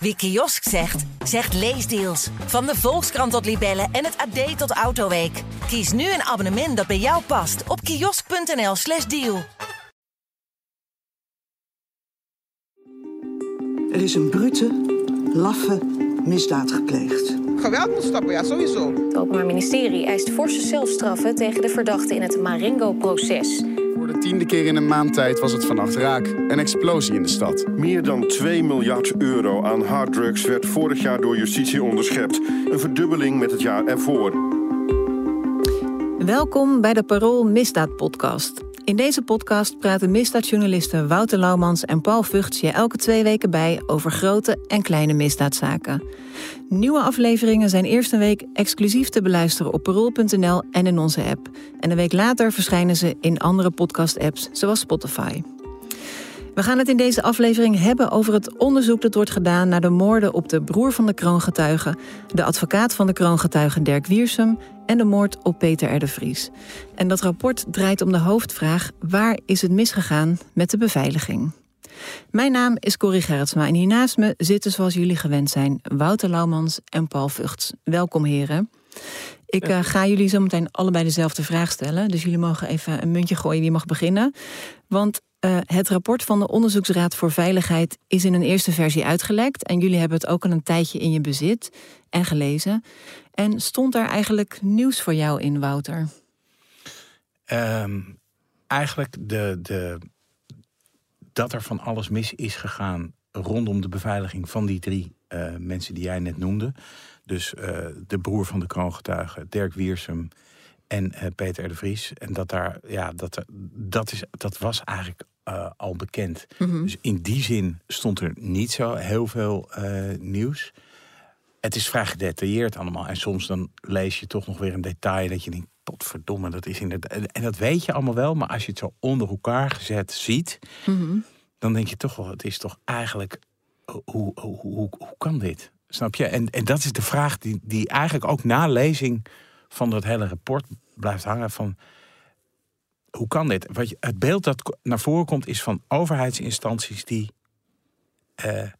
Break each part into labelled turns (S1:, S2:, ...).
S1: Wie kiosk zegt, zegt leesdeals. Van de Volkskrant tot Libellen en het AD tot Autoweek. Kies nu een abonnement dat bij jou past op kiosk.nl/slash deal.
S2: Er is een brute, laffe misdaad gepleegd.
S3: Geweld moet stoppen, ja, sowieso.
S4: Het Openbaar Ministerie eist forse zelfstraffen tegen de verdachten in het Marengo-proces.
S5: Voor de tiende keer in een maand tijd was het vannacht raak. Een explosie in de stad.
S6: Meer dan 2 miljard euro aan harddrugs werd vorig jaar door justitie onderschept. Een verdubbeling met het jaar ervoor.
S7: Welkom bij de Parool Misdaad Podcast. In deze podcast praten misdaadjournalisten Wouter Laumans en Paul Vugts je elke twee weken bij over grote en kleine misdaadzaken. Nieuwe afleveringen zijn eerst een week exclusief te beluisteren op parool.nl en in onze app. En een week later verschijnen ze in andere podcast-apps zoals Spotify. We gaan het in deze aflevering hebben over het onderzoek dat wordt gedaan naar de moorden op de broer van de kroongetuige, de advocaat van de kroongetuige Dirk Wiersum en de moord op Peter R. de Vries. En dat rapport draait om de hoofdvraag: waar is het misgegaan met de beveiliging? Mijn naam is Corrie Gerritsma en hiernaast me zitten zoals jullie gewend zijn Wouter Laumans en Paul Vugts. Welkom heren. Ik uh, ga jullie zo meteen allebei dezelfde vraag stellen. Dus jullie mogen even een muntje gooien wie mag beginnen. Want uh, het rapport van de Onderzoeksraad voor Veiligheid is in een eerste versie uitgelekt. En jullie hebben het ook al een tijdje in je bezit en gelezen. En stond daar eigenlijk nieuws voor jou in, Wouter?
S8: Um, eigenlijk de, de, dat er van alles mis is gegaan rondom de beveiliging van die drie uh, mensen die jij net noemde. Dus uh, de broer van de kroongetuige, Dirk Wiersum en uh, Peter R. de Vries. En dat daar, ja, dat, dat, is, dat was eigenlijk uh, al bekend. Mm -hmm. Dus in die zin stond er niet zo heel veel nieuws. Het is vrij gedetailleerd allemaal. En soms dan lees je toch nog weer een detail dat je denkt, potverdomme, dat is inderdaad. En dat weet je allemaal wel, maar als je het zo onder elkaar gezet ziet, mm -hmm. dan denk je toch wel, het is toch eigenlijk, hoe, hoe, hoe, hoe, hoe kan dit? Snap je? En, en dat is de vraag die, die eigenlijk ook na lezing van dat hele rapport blijft hangen van hoe kan dit? Wat het beeld dat naar voren komt is van overheidsinstanties die uh,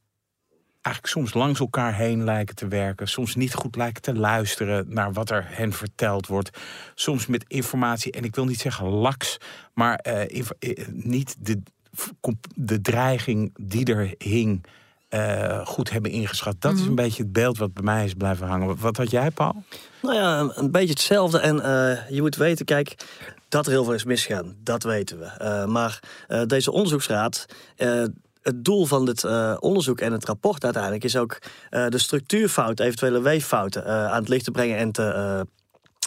S8: eigenlijk soms langs elkaar heen lijken te werken, soms niet goed lijken te luisteren naar wat er hen verteld wordt, soms met informatie en ik wil niet zeggen laks, maar uh, niet de, de dreiging die er hing. Uh, goed hebben ingeschat. Dat mm -hmm. is een beetje het beeld wat bij mij is blijven hangen. Wat had jij, Paul?
S9: Nou ja, een beetje hetzelfde. En uh, je moet weten, kijk, dat er heel veel is misgegaan, dat weten we. Uh, maar deze onderzoeksraad het doel van dit uh, onderzoek en het rapport uiteindelijk is ook uh, de structuurfouten, eventuele weeffouten, uh, aan het licht te brengen en te.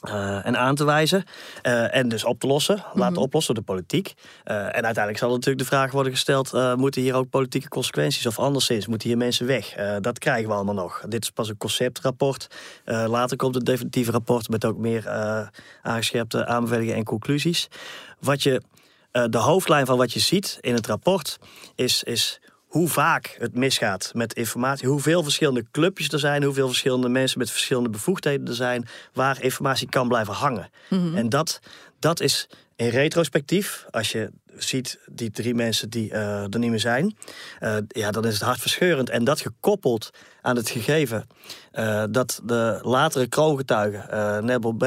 S9: Uh, en aan te wijzen. Uh, en dus op te lossen. Laten mm -hmm. oplossen door de politiek. Uh, en uiteindelijk zal natuurlijk de vraag worden gesteld: moeten hier ook politieke consequenties of anderszins? Moeten hier mensen weg? dat krijgen we allemaal nog. Dit is pas een conceptrapport. later komt het definitieve rapport met ook meer aangescherpte aanbevelingen en conclusies. Wat je, de hoofdlijn van wat je ziet in het rapport is. is hoe vaak het misgaat met informatie. Hoeveel verschillende clubjes er zijn. Hoeveel verschillende mensen met verschillende bevoegdheden er zijn. Waar informatie kan blijven hangen. Mm -hmm. En dat, dat is in retrospectief, als je ziet die drie mensen die uh, er niet meer zijn. Uh, ja, dan is het hartverscheurend. En dat gekoppeld aan het gegeven uh, dat de latere kroongetuige, Nebel B.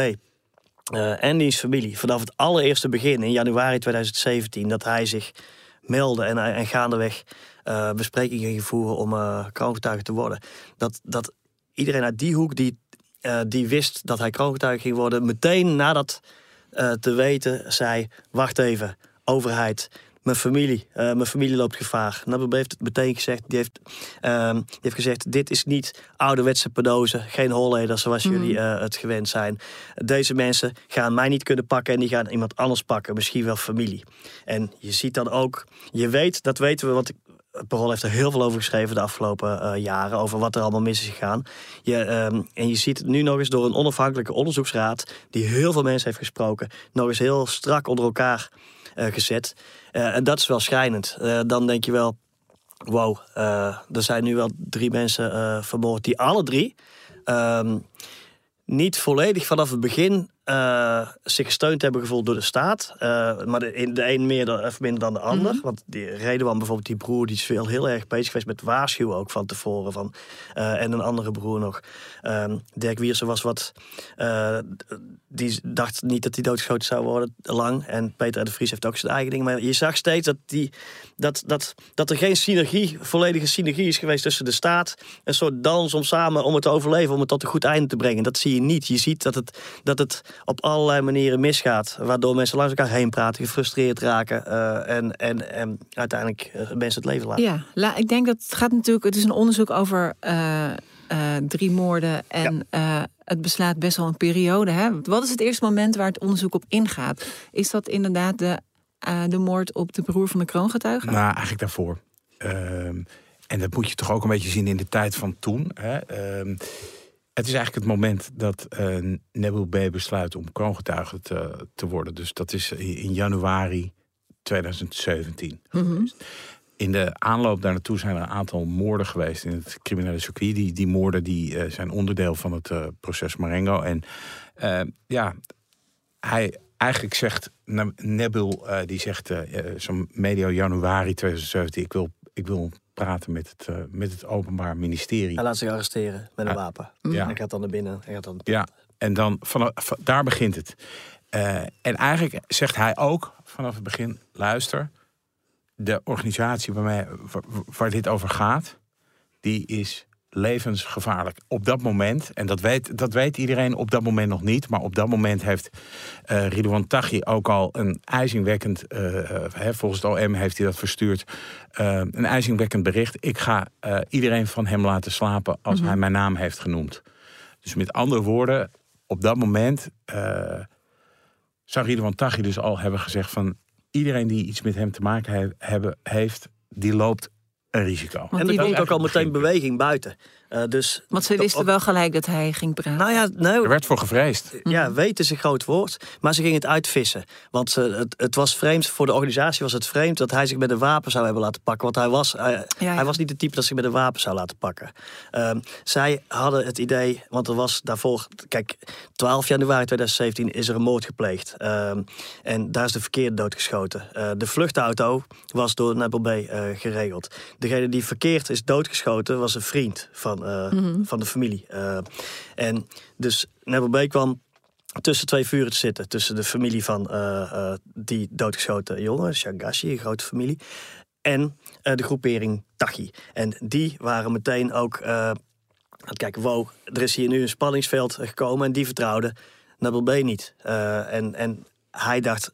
S9: en diens familie vanaf het allereerste begin in januari 2017 dat hij zich meldde en, en gaandeweg uh, besprekingen ging voeren om uh, kroongetuige te worden. Dat, dat iedereen uit die hoek die, uh, die wist dat hij kroongetuige ging worden, meteen nadat te weten zei: Wacht even, overheid. Mijn familie, mijn familie loopt gevaar. Nabil heeft het meteen gezegd. Die heeft, ehm, die heeft gezegd: Dit is niet ouderwetse pedozen, geen holleders zoals mm. jullie het gewend zijn. Deze mensen gaan mij niet kunnen pakken en die gaan iemand anders pakken, misschien wel familie. En je ziet dan ook, je weet, dat weten we, want ik, Parool heeft er heel veel over geschreven de afgelopen uh, jaren. Over wat er allemaal mis is gegaan. Je, um, en je ziet het nu nog eens door een onafhankelijke onderzoeksraad. die heel veel mensen heeft gesproken. nog eens heel strak onder elkaar uh, gezet. Uh, en dat is wel schrijnend. dan denk je wel. Wow, er zijn nu wel drie mensen vermoord. die alle drie. Um, niet volledig vanaf het begin eh, zich gesteund hebben gevoeld door de staat. Eh, maar de, de een meer dan, of minder dan de ander.
S7: Mhm.
S9: Want die Redewan bijvoorbeeld, die broer, die is veel heel erg bezig geweest met waarschuwen ook van tevoren. Van, eh, en een andere broer nog. Ehm, Dirk Wiersen was wat... die dacht niet dat hij doodgeschoten zou worden lang. En Peter de Vries heeft ook zijn eigen ding. Maar je zag steeds dat, die, dat, dat, dat er geen synergie, volledige synergie is geweest tussen de staat. Een soort dans om samen, om het te overleven, om het tot een goed einde te brengen. Dat zie je niet. Je ziet dat het, dat het op allerlei manieren misgaat. Waardoor mensen langs elkaar heen praten, gefrustreerd raken. eh, en, en, en uiteindelijk eh, mensen het leven laten.
S7: Ja, la, ik denk dat het gaat natuurlijk. Het is een onderzoek over eh, eh, drie moorden. En eh, het beslaat best wel een periode. Hè? Wat is het eerste moment waar het onderzoek op ingaat? Is dat inderdaad de, eh, de moord op de broer van de kroongetuige?
S8: Nou, eigenlijk daarvoor. Ehm, en dat moet je toch ook een beetje zien in de tijd van toen. Hè? Het is eigenlijk het moment dat uh, Nebel B besluit om kroongetuige te, te worden. Dus dat is in januari 2017 geweest. In de aanloop daar naartoe zijn er een aantal moorden geweest in het criminele circuit. Die, die moorden die, uh, zijn onderdeel van het uh, proces Marengo. En ja, hij eigenlijk zegt, Nebel, die zegt zo'n medio januari 2017... ik wil, ik wil praten met het, met het Openbaar Ministerie.
S9: Hij laat zich arresteren met een wapen.
S8: Ja.
S9: Hij gaat dan naar binnen. Hij gaat dan...
S8: Ja, en dan vanaf, van, daar begint het. en eigenlijk zegt hij ook vanaf het begin, luister de organisatie waarmee, waar, waar, dit over gaat, die is levensgevaarlijk. Op dat moment, en dat weet, dat weet iedereen op dat moment nog niet, maar op dat moment heeft uh, Ridouan Taghi ook al een ijzingwekkend, uh, volgens het OM heeft hij dat verstuurd, een ijzingwekkend bericht. Ik ga iedereen van hem laten slapen als mm -hmm. hij mijn naam heeft genoemd. Dus met andere woorden, op dat moment zou Ridouan Taghi dus al hebben gezegd van iedereen die iets met hem te maken he hebben, heeft, die loopt een risico.
S9: en er komt ook al meteen beweging buiten. Uh, dus
S7: Want ze wisten wel gelijk dat hij ging praten.
S9: Nou ja, nou,
S8: er werd voor gevreesd.
S9: Ja, weten is een groot woord. Maar ze gingen het uitvissen. Want uh, het, het, was vreemd, voor de organisatie was het vreemd... dat hij zich met een wapen zou hebben laten pakken. Want hij was, hij, ja, ja. hij was niet de type dat zich met een wapen zou laten pakken. Uh, zij hadden het idee, want er was daarvoor... Kijk, 12 januari 2017 is er een moord gepleegd. Ehm, en daar is de verkeerde doodgeschoten. Uh, de vluchtauto was door Nebel B geregeld. Degene die verkeerd is doodgeschoten was een vriend van... -hmm. van de familie. Uh, en dus Nebel B kwam tussen twee vuren te zitten. Tussen de familie van uh, die doodgeschoten jongen, Shagashi, een grote familie. En de groepering Tachi. En die waren meteen ook... Kijk, wow, er is hier nu een spanningsveld gekomen... en die vertrouwden Nebel B niet. en, en hij dacht,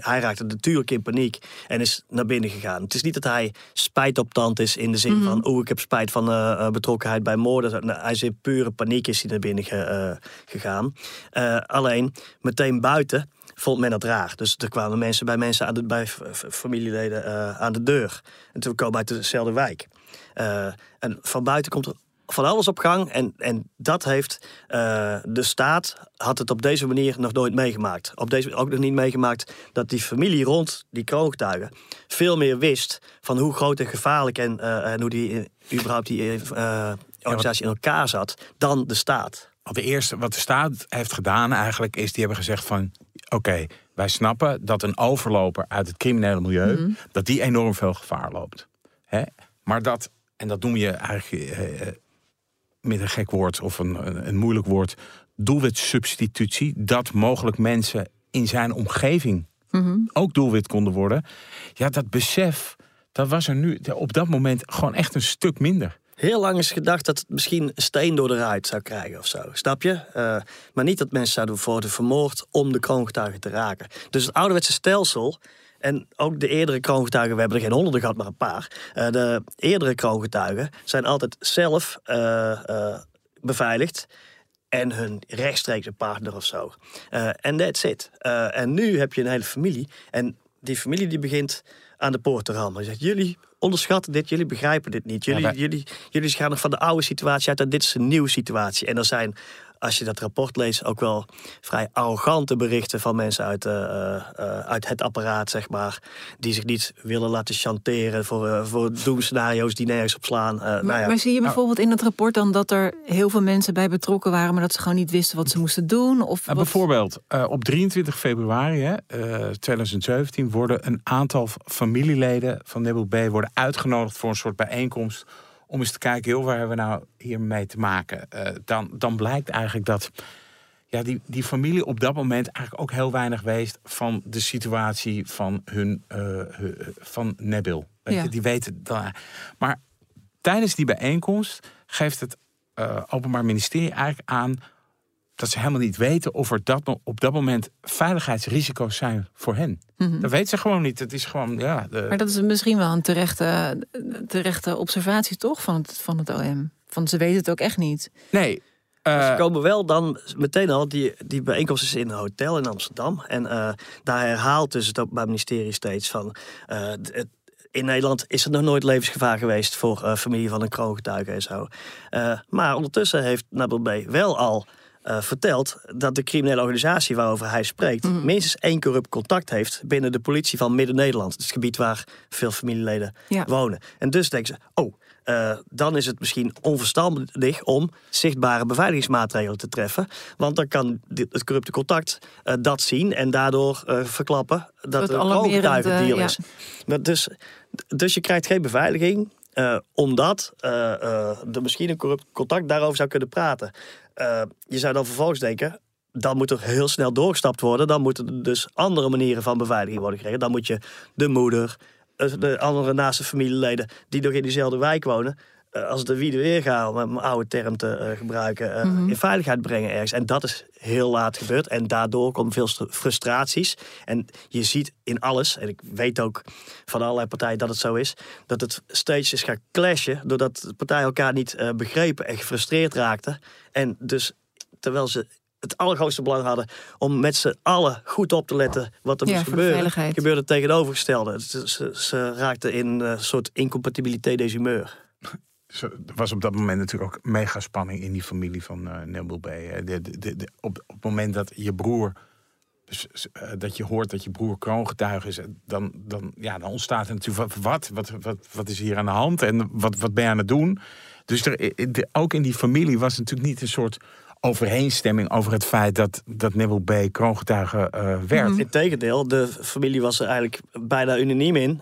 S9: hij raakte natuurlijk in paniek en is naar binnen gegaan. Het is niet dat hij spijt op tand is in de zin mm -hmm. van... oeh, ik heb spijt van uh, betrokkenheid bij moorden. Hij is in pure paniek is hij naar binnen ge, uh, gegaan. Uh, alleen, meteen buiten vond men dat raar. Dus er kwamen mensen bij mensen aan de, bij familieleden aan de deur. En toen komen uit dezelfde wijk. en van buiten komt er van alles op gang. En, en dat heeft uh, de staat had het op deze manier nog nooit meegemaakt. Op deze ook nog niet meegemaakt dat die familie rond die kroongetuigen veel meer wist van hoe groot en gevaarlijk en, uh, en hoe die uh, überhaupt die organisatie in elkaar zat dan de staat.
S8: De eerste wat de staat heeft gedaan eigenlijk is die hebben gezegd van oké, okay, wij snappen dat een overloper uit het criminele milieu mm -hmm. dat die enorm veel gevaar loopt. Hè? Maar dat en dat noem je eigenlijk met een gek woord of een, een, een moeilijk woord, doelwitsubstitutie, dat mogelijk mensen in zijn omgeving mm -hmm. ook doelwit konden worden. Ja, dat besef, dat was er nu op dat moment gewoon echt een stuk minder.
S9: Heel lang is gedacht dat het misschien een steen door de ruit zou krijgen of zo. Snap je? Uh, maar niet dat mensen zouden worden vermoord om de kroongetuigen te raken. Dus het ouderwetse stelsel en ook de eerdere kroongetuigen, we hebben er geen honderden gehad, maar een paar. Uh, de eerdere kroongetuigen zijn altijd zelf uh, uh, beveiligd. En hun rechtstreekse partner of zo. En that's it. en nu heb je een hele familie. En die familie die begint aan de poort te rammen. Die zegt, jullie onderschatten dit, jullie begrijpen dit niet. Jullie,
S8: Ja,
S9: jullie, jullie gaan nog van de oude situatie uit en dit is een nieuwe situatie. En er zijn als je dat rapport leest, ook wel vrij arrogante berichten van mensen uit, eh, eh, eh, uit het apparaat, zeg maar. Die zich niet willen laten chanteren voor, uh, voor doemscenario's die nergens op slaan. Uh,
S7: Maar,
S9: nou ja.
S7: maar zie je bijvoorbeeld in dat rapport dan dat er heel veel mensen bij betrokken waren, maar dat ze gewoon niet wisten wat ze moesten doen? Of
S8: Nou,
S7: wat-
S8: bijvoorbeeld, eh, op 23 februari hè, eh, 2017 worden een aantal familieleden van Nebel B worden uitgenodigd voor een soort bijeenkomst. Om eens te kijken, joh, waar hebben we nou hiermee te maken? Eh, dan, dan blijkt eigenlijk dat ja, die, die familie op dat moment eigenlijk ook heel weinig weet van de situatie van hun hu- van Nebil. Weet
S7: Ja.
S8: je, die weten dan. Maar tijdens die bijeenkomst geeft het eh, Openbaar Ministerie eigenlijk aan dat ze helemaal niet weten of er dat, op dat moment veiligheidsrisico's zijn voor hen.
S7: Mhm.
S8: Dat weten ze gewoon niet. Het is gewoon, ja. De,
S7: Maar dat is misschien wel een terechte, terechte observatie, toch? Van het, van het OM. Van ze weten het ook echt niet.
S8: nee. eh,
S9: Ze komen wel dan meteen al, die, die bijeenkomst is in een hotel in Amsterdam. En eh, daar herhaalt dus het Openbaar Ministerie steeds van... eh, het- in Nederland is er nog nooit levensgevaar geweest voor eh, familie van een kroongetuige en zo. Eh, maar ondertussen heeft Nabil B. wel al eh, verteld dat de criminele organisatie waarover hij spreekt... minstens één corrupt contact heeft binnen de politie van Midden-Nederland. Het gebied waar veel familieleden
S7: Ja.
S9: wonen. En dus denken ze, oh, eh, dan is het misschien onverstandig om zichtbare beveiligingsmaatregelen te treffen. Want dan kan dit- het corrupte contact eh, dat zien en daardoor verklappen dat
S7: Dat
S9: het een
S7: eh,
S9: is. Maar dus, dus je krijgt geen beveiliging. omdat er misschien een corrupt contact daarover zou kunnen praten. Eh, je zou dan vervolgens denken, dan moet er heel snel doorgestapt worden. Dan moeten er dus andere manieren van beveiliging worden gekregen. Dan moet je de moeder, eh, de andere naaste familieleden die nog in diezelfde wijk wonen. Eh, als de wie de weer gaan, om mijn oude term te eh, gebruiken, eh, in veiligheid brengen ergens. En dat is heel laat gebeurd. En daardoor komen veel st- frustraties. En je ziet in alles, en ik weet ook van allerlei partijen dat het zo is, dat het steeds is gaan clashen. Doordat de partijen elkaar niet begrepen en gefrustreerd raakten. En dus terwijl ze het allergrootste belang hadden om met z'n allen goed op te letten wat er
S7: Ja,
S9: moest gebeuren, gebeurde het tegenovergestelde. Ze, ze, ze raakten in een soort incompatibiliteit des humeur.
S8: Er was op dat moment natuurlijk ook mega spanning in die familie van eh Nebel B. hè. De, de, op, het moment dat je broer, dus, eh, dat je hoort dat je broer kroongetuige is, eh, dan, dan, ja, dan ontstaat er natuurlijk wat, wat, wat, is hier aan de hand en wat, wat ben je aan het doen? Dus er, ook in die familie was natuurlijk niet een soort overeenstemming over het feit dat, dat Nebel B. kroongetuige werd.
S9: Integendeel, de familie was er eigenlijk bijna unaniem in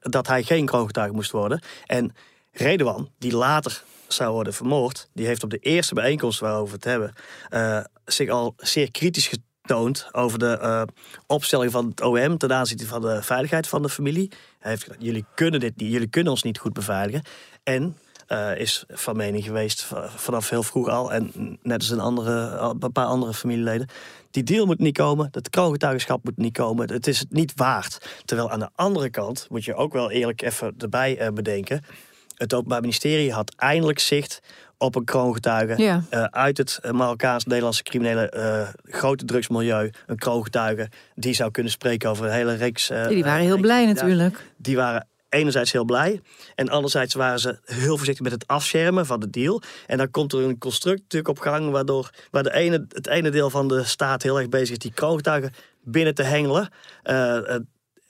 S9: dat hij geen kroongetuige moest worden. En Redouan, die later zou worden vermoord, die heeft op de eerste bijeenkomst waarover we het hebben, eh, zich al zeer kritisch getoond over de eh, opstelling van het OM ten aanzien van de veiligheid van de familie. Hij heeft gezegd, jullie kunnen dit niet, jullie kunnen ons niet goed beveiligen. En eh, is van mening geweest vanaf heel vroeg al, en net als een, andere, een paar andere familieleden, die deal moet niet komen, dat kroongetuigenschap moet niet komen, het is het niet waard. Terwijl aan de andere kant, moet je ook wel eerlijk even erbij bedenken, het Openbaar Ministerie had eindelijk zicht op een kroongetuige
S7: Ja.
S9: eh, uit het eh, Marokkaans-Nederlandse criminele eh, grote drugsmilieu, een kroongetuige, die zou kunnen spreken over een hele reeks.
S7: die waren heel blij natuurlijk.
S9: die waren enerzijds heel blij. En anderzijds waren ze heel voorzichtig met het afschermen van de deal. En dan komt er een construct natuurlijk op gang... waardoor waar de ene, het ene deel van de staat heel erg bezig is... die kroongetuigen binnen te hengelen.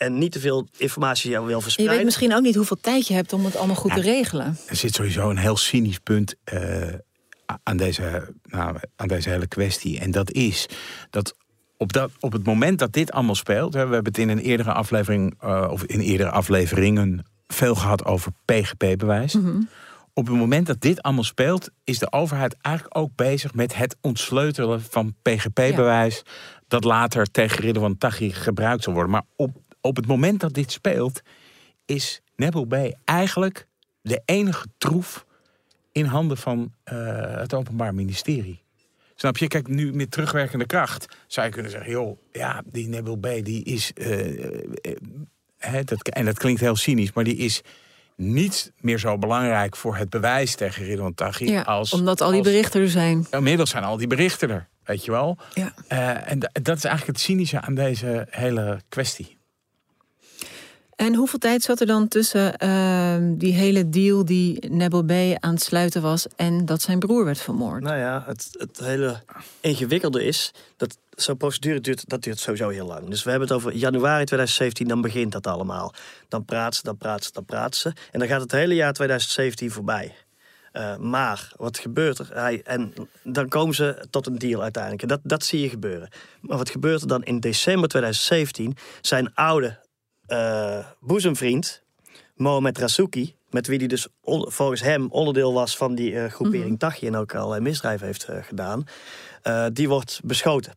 S9: En niet te veel informatie wil
S7: En je
S9: verspreiden.
S7: weet misschien ook niet hoeveel tijd je hebt om het allemaal goed te regelen.
S8: Er zit sowieso een heel cynisch punt eh, aan, deze, nou, aan deze hele kwestie. En dat is dat op, dat op het moment dat dit allemaal speelt. Hè, we hebben het in een eerdere aflevering, eh, of in eerdere afleveringen, veel gehad over PGP-bewijs. Op het moment dat dit allemaal speelt, is de overheid eigenlijk ook bezig met het ontsleutelen van PGP-bewijs. Dat later tegen Ridwan Taghi gebruikt zal worden. Maar op, op het moment dat dit speelt, is Nebel B eigenlijk de enige troef in handen van eh, het Openbaar Ministerie. Snap je? Kijk, nu met terugwerkende kracht zou je kunnen zeggen: joh, ja, die Nebel B, die is. eh, eh, dat, en dat klinkt heel cynisch, maar die is niet meer zo belangrijk voor het bewijs tegen Ridwan Taghi.
S7: Ja,
S8: als,
S7: omdat al die berichten er zijn.
S8: Inmiddels zijn al die berichten er, weet je wel.
S7: Ja.
S8: En da- dat is eigenlijk het cynische aan deze hele kwestie.
S7: En hoeveel tijd zat er dan tussen ehm, die hele deal die Nebel B aan het sluiten was en dat zijn broer werd vermoord?
S9: Nou ja, het, het hele ingewikkelde is dat zo'n procedure duurt, dat duurt sowieso heel lang. Dus we hebben het over januari 2017, dan begint dat allemaal. Dan praat ze, dan praat ze, dan praat ze. En dan gaat het hele jaar 2017 voorbij. Uh, maar wat gebeurt er? Hij, en dan komen ze tot een deal uiteindelijk. En dat, dat zie je gebeuren. Maar wat gebeurt er dan in december 2017? Zijn oude uh, boezemvriend, Mohamed Rasuki, met wie hij dus volgens hem onderdeel was van die uh, groepering mm Tachi en ook allerlei misdrijven heeft gedaan, die wordt beschoten.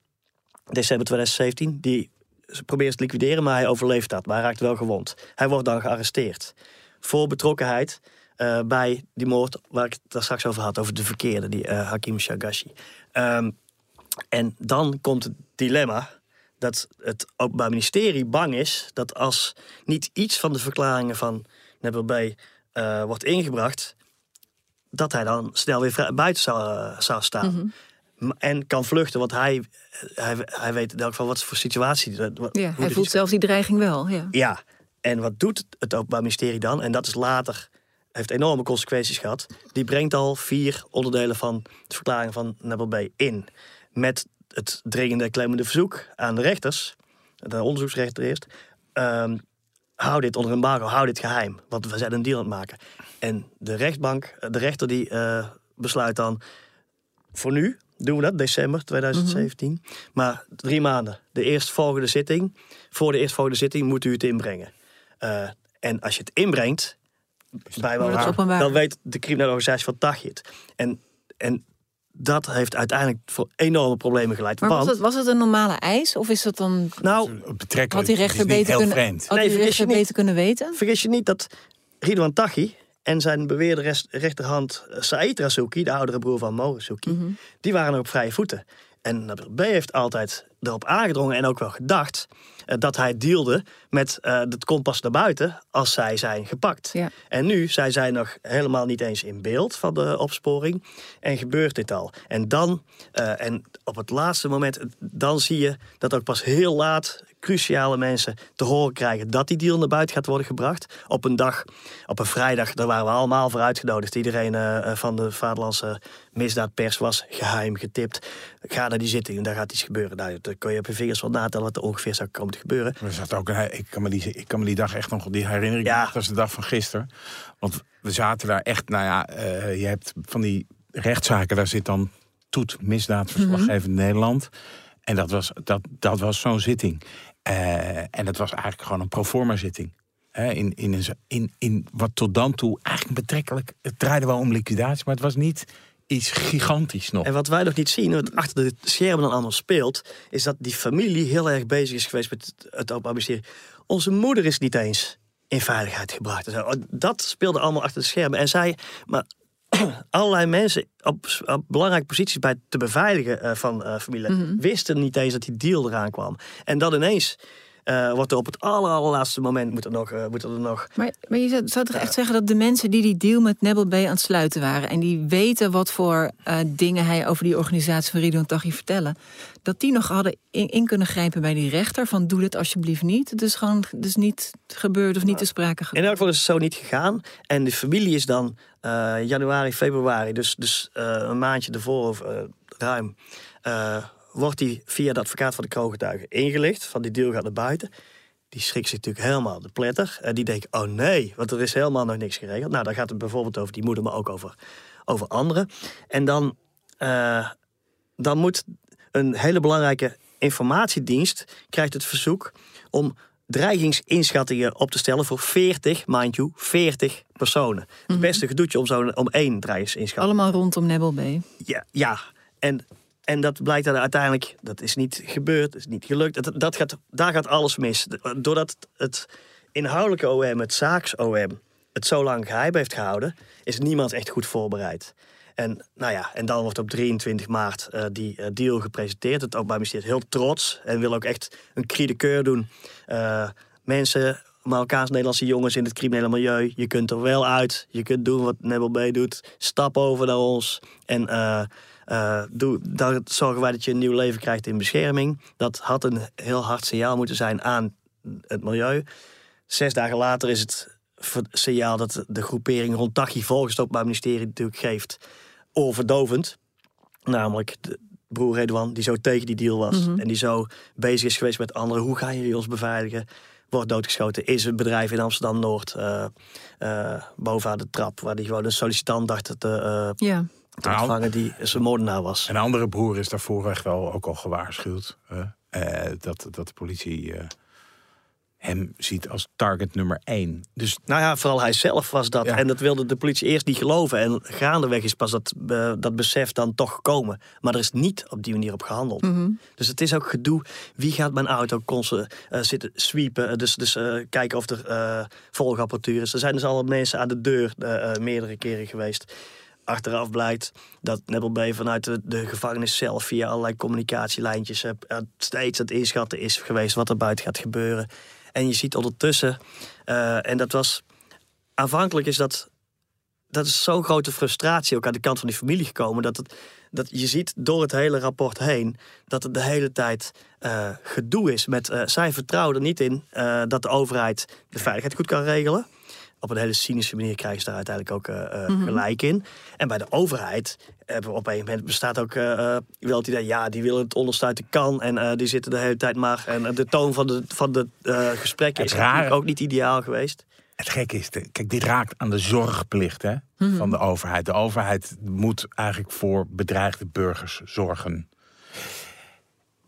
S9: December 2017. Die probeert te liquideren, maar hij overleeft dat. Maar hij raakt wel gewond. Hij wordt dan gearresteerd. Voor betrokkenheid bij die moord waar ik het daar straks over had, over de verkeerde, die Hakim Shagashi. Um, en dan komt het dilemma dat het Openbaar Ministerie bang is dat als niet iets van de verklaringen van Nebel B uh, wordt ingebracht, dat hij dan snel weer buiten zou, zou staan. Mm -hmm. En kan vluchten, want hij, hij, hij weet in elk geval wat voor situatie. Wat,
S7: ja, hij voelt zelfs die dreiging wel. Ja.
S9: ja, en wat doet het Openbaar Ministerie dan? En dat is later heeft enorme consequenties gehad. Die brengt al vier onderdelen van de verklaring van Nebel B in. Met het dringende klemmende verzoek aan de rechters, de onderzoeksrechter eerst. Um, hou dit onder embargo, hou dit geheim, want we zijn een deal aan het maken. En de rechtbank, de rechter die uh, besluit dan, voor nu doen we dat, december 2017. Mm -hmm. Maar drie maanden, de eerstvolgende zitting, voor de eerstvolgende zitting moet u het inbrengen. Uh, en als je het inbrengt, bij dan weet de criminele organisatie van Taghi het. En, en dat heeft uiteindelijk voor enorme problemen geleid.
S7: Maar was het, was het een normale eis? Of is het dan...
S8: Nou,
S7: had die rechter beter, kunnen, had nee, die rechter beter kunnen weten?
S9: Vergis je niet dat Ridwan Taghi en zijn beweerde rechterhand eh, Said Rasuki, de oudere broer van Mo mm -hmm. die waren er op vrije voeten. En B heeft altijd erop aangedrongen en ook wel gedacht uh, dat hij dealde met uh, het kompas naar buiten als zij zijn gepakt.
S7: Ja.
S9: En nu zijn zij nog helemaal niet eens in beeld van de opsporing en gebeurt dit al. En dan, uh, en op het laatste moment, dan zie je dat ook pas heel laat cruciale mensen te horen krijgen dat die deal naar buiten gaat worden gebracht. Op een dag, op een vrijdag, daar waren we allemaal voor uitgenodigd. Iedereen uh, van de Vaderlandse misdaadpers was geheim getipt. Ga naar die zitting en daar gaat iets gebeuren. Nou, dan kun je op je vingers wel natellen wat er ongeveer zou komen te gebeuren.
S8: Er zat ook, ik, kan me die, ik kan me die dag echt nog, die herinnering, ja. dat is de dag van gisteren. Want we zaten daar echt, nou ja, uh, je hebt van die rechtszaken, daar zit dan Toet, misdaadverslaggevend mm -hmm. Nederland. En dat was, dat, dat was zo'n zitting. Uh, en het was eigenlijk gewoon een proforma zitting. He, in, in, een, in, in wat tot dan toe eigenlijk betrekkelijk... Het draaide wel om liquidatie, maar het was niet iets gigantisch nog.
S9: En wat wij nog niet zien, wat achter de schermen dan allemaal speelt... is dat die familie heel erg bezig is geweest met het, Openbaar Ministerie. Onze moeder is niet eens in veiligheid gebracht. Dat speelde allemaal achter de schermen. En zij... Maar allerlei mensen op, op, belangrijke posities bij te beveiligen uh, van uh, familie mm -hmm. wisten niet eens dat die deal eraan kwam. En dan ineens uh, wordt er op het aller, allerlaatste moment moet er nog. Uh, moet er nog
S7: maar, maar je zou, zou toch echt zeggen dat de mensen die die deal met Nebel B aan het sluiten waren. en die weten wat voor dingen hij over die organisatie van Ridwan Taghi vertellen. dat die nog hadden in, in, kunnen grijpen bij die rechter. van doe dit alsjeblieft niet. Dus gewoon dus niet gebeurd of niet te sprake gekomen.
S9: In elk geval is het zo niet gegaan. En de familie is dan januari, februari, dus, dus een maandje ervoor of ruim wordt hij via de advocaat van de kroongetuigen ingelicht. Van die deal gaat naar buiten. Die schrikt zich natuurlijk helemaal de pletter. En die denkt, oh nee, want er is helemaal nog niks geregeld. Nou, dan gaat het bijvoorbeeld over die moeder, maar ook over, over anderen. En dan, uh, dan moet een hele belangrijke informatiedienst... krijgt het verzoek om dreigingsinschattingen op te stellen voor 40, mind you, 40 personen. Het mm -hmm. beste gedoetje om, zo, om één dreigingsinschatting.
S7: Allemaal rondom Nebel B.
S9: Ja, ja. En en dat blijkt dan uiteindelijk, dat is niet gebeurd, dat is niet gelukt. Dat, dat gaat, daar gaat alles mis. Doordat het inhoudelijke OM, het zaaks-OM, het zo lang geheim heeft gehouden, is niemand echt goed voorbereid. En, nou ja, en dan wordt op 23 maart uh, die uh, deal gepresenteerd. Het Openbaar Ministerie is heel trots en wil ook echt een cri de keur doen. Uh, mensen, Marokkaans Nederlandse jongens in het criminele milieu, je kunt er wel uit. Je kunt doen wat Nebel B doet. Stap over naar ons. En uh, doe, dan zorgen wij dat je een nieuw leven krijgt in bescherming. Dat had een heel hard signaal moeten zijn aan het milieu. Zes dagen later is het signaal dat de groepering rond Tachi volgens het Openbaar Ministerie natuurlijk geeft oorverdovend. Namelijk de broer Redouan, die zo tegen die deal was. En die zo bezig is geweest met anderen. Hoe gaan jullie ons beveiligen? Wordt doodgeschoten. Is een bedrijf in Amsterdam-Noord. eh eh, bovenaan de trap. Waar die gewoon een sollicitant dacht eh,
S7: Ja.
S9: Te
S8: Nou.
S9: ontvangen die zijn moordenaar was.
S8: Een andere broer is daarvoor echt wel ook al gewaarschuwd. eh, dat, dat de politie eh, hem ziet als target nummer één. Dus
S9: Nou ja, vooral hij zelf was dat.
S8: Ja.
S9: En dat wilde de politie eerst niet geloven. En gaandeweg is pas dat, eh, dat besef dan toch gekomen. Maar er is niet op die manier op gehandeld. Dus het is ook gedoe. Wie gaat mijn auto eh, zitten sweepen? Dus, dus eh, kijken of er eh volgapparatuur is. Er zijn dus al mensen aan de deur meerdere keren geweest. Achteraf blijkt dat Nebel B vanuit de, gevangenis zelf via allerlei communicatielijntjes eh, eh, steeds het inschatten is geweest wat er buiten gaat gebeuren. En je ziet ondertussen, eh, en dat was aanvankelijk is dat. Dat is zo'n grote frustratie ook aan de kant van die familie gekomen. Dat, het, dat je ziet door het hele rapport heen dat het de hele tijd gedoe is. Met, zij vertrouwen er niet in dat de overheid de veiligheid goed kan regelen. Op een hele cynische manier krijgen ze daar uiteindelijk ook eh, eh, gelijk in. En bij de overheid hebben we op een moment bestaat ook wel het idee, ja, die willen het ondersluiten kan. En eh, die zitten de hele tijd maar. En de toon van de, van de eh, gesprekken
S8: Het
S9: is
S8: rare-
S9: ook niet ideaal geweest.
S8: het gekke is, de- kijk, dit raakt aan de zorgplicht hè, van de overheid. De overheid moet eigenlijk voor bedreigde burgers zorgen.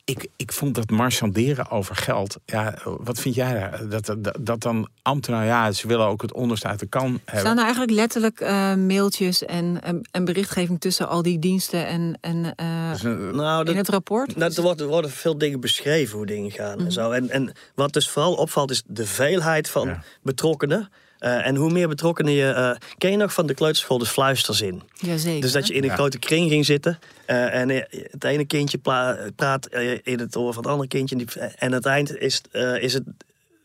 S8: Ik, ik vond dat marchanderen over geld. Ja, wat vind jij daar? Dat, dat, dat dan ambtenaren, ja, ze willen ook het onderste uit de kan hebben.
S7: Staan er eigenlijk letterlijk eh, mailtjes en, en, en berichtgeving tussen al die diensten en, en eh,
S8: Dus, eh,
S9: Nou,
S7: in het rapport?
S9: Nou, er, worden, er worden veel dingen beschreven hoe dingen gaan en zo. En, en wat dus vooral opvalt is de veelheid van
S8: Ja.
S9: betrokkenen. Eh, en hoe meer betrokkenen je... eh, ken je nog van de kleuterschool de fluisterzin?
S7: Jazeker.
S9: Dus dat je in een
S8: Ja.
S9: grote kring ging zitten. eh, en het ene kindje praat eh, in het oor van het andere kindje. En, die, en aan het eind is, eh, is het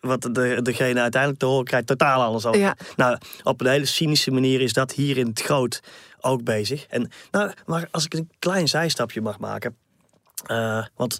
S9: wat de, degene uiteindelijk te horen krijgt totaal alles over.
S7: Ja.
S9: Nou, op een hele cynische manier is dat hier in het groot ook bezig. En, nou, maar als ik een klein zijstapje mag maken. eh, want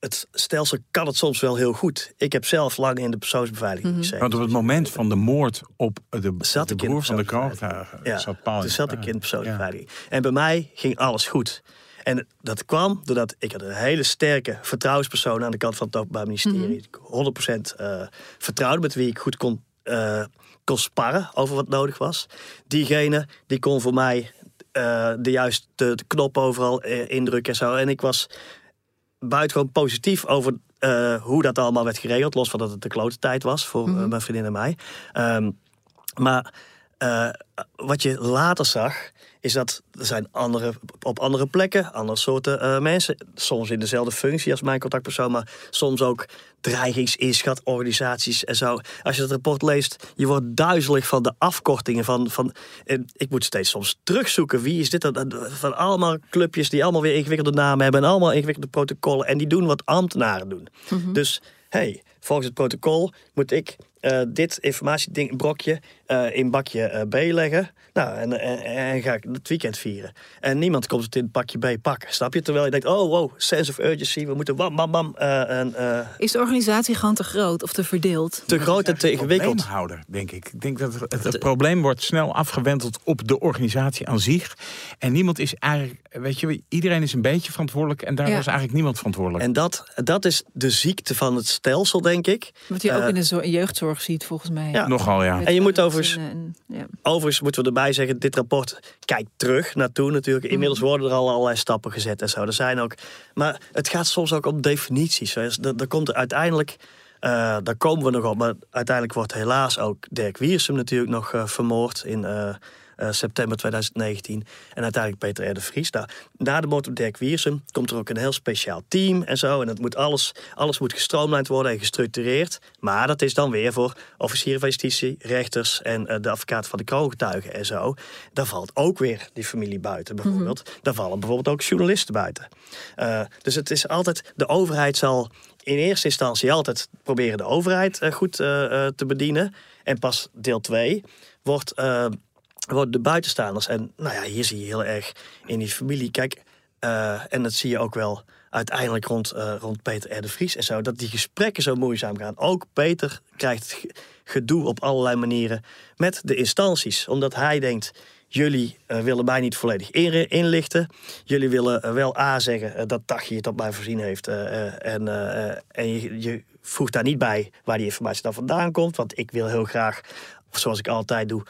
S9: het stelsel kan het soms wel heel goed. Ik heb zelf lang in de persoonsbeveiliging gezeten.
S8: Want op het moment van de moord op de,
S9: Zat
S8: de van de kroongetuige,
S9: Ja,
S8: zat Paul
S9: toen zat ik in de
S8: Ja.
S9: persoonsbeveiliging. En bij mij ging alles goed. En dat kwam doordat ik had een hele sterke vertrouwenspersoon aan de kant van het Openbaar Ministerie. Ik 100% eh, vertrouwde met wie ik goed kon, eh, kon sparren over wat nodig was. Diegene die kon voor mij eh, de juiste de knop overal indrukken en zo. En ik was buitengewoon positief over eh, hoe dat allemaal werd geregeld. Los van dat het de klote tijd was voor eh, mijn vriendin en mij. Ehm, maar eh, wat je later zag, is dat er zijn andere, op andere plekken, andere soorten eh, mensen. Soms in dezelfde functie als mijn contactpersoon, maar soms ook dreigingsinschatorganisaties en zo. Als je het rapport leest, je wordt duizelig van de afkortingen. Van, van, eh, ik moet steeds soms terugzoeken, wie is dit? Van allemaal clubjes die allemaal weer ingewikkelde namen hebben en allemaal ingewikkelde protocollen. En die doen wat ambtenaren doen. Dus hey, volgens het protocol moet ik eh, dit informatieding, brokje eh, in bakje eh, B leggen. Nou, en, en, en ga ik het weekend vieren. En niemand komt het in bakje B pakken. Snap je? Terwijl je denkt, oh wow, sense of urgency. We moeten bam, bam, bam. eh, en, eh,
S7: Is de organisatie gewoon te groot of te verdeeld?
S9: te groot en te ingewikkeld.
S8: probleemhouder, denk ik. Ik denk dat het, het probleem wordt snel afgewenteld op de organisatie aan zich. En niemand is eigenlijk, weet je, iedereen is een beetje verantwoordelijk en daar
S7: Ja.
S8: was eigenlijk niemand verantwoordelijk.
S9: En dat, dat is de ziekte van het stelsel, denk ik.
S7: Wat je ook in de zo- jeugdzorg ziet, volgens mij.
S9: Ja.
S8: Nogal, ja.
S7: Met
S9: En je moet overigens-
S7: en- ja.
S9: Overigens moeten we erbij zeggen, dit rapport kijkt terug naartoe natuurlijk. Inmiddels worden er al allerlei stappen gezet en zo. Er zijn ook, maar het gaat soms ook om definities. Er komt er uiteindelijk, eh, daar komen we nog op, maar uiteindelijk wordt helaas ook Dirk Wiersum natuurlijk nog eh, vermoord in eh, eh, september 2019. En uiteindelijk Peter R. de Vries. Nou, na de moord op Dirk Wiersum komt er ook een heel speciaal team en zo. En het moet alles, alles moet gestroomlijnd worden en gestructureerd. Maar dat is dan weer voor officieren van justitie, rechters en eh, de advocaat van de kroongetuigen en zo. Daar valt ook weer die familie buiten bijvoorbeeld. Daar vallen bijvoorbeeld ook journalisten buiten. Eh, dus het is altijd, de overheid zal in eerste instantie altijd proberen de overheid goed te bedienen. En pas deel 2 wordt, worden de buitenstaanders. En nou ja, hier zie je heel erg in die familie. Kijk, eh, en dat zie je ook wel uiteindelijk rond, eh, rond Peter R. de Vries en zo, dat die gesprekken zo moeizaam gaan. Ook Peter krijgt ge- gedoe op allerlei manieren met de instanties, omdat hij denkt. Jullie eh, willen mij niet volledig in- inlichten. Jullie willen wel A zeggen dat Tachi het op mij voorzien heeft. en en je, je voegt daar niet bij waar die informatie dan vandaan komt. Want ik wil heel graag, zoals ik altijd doe,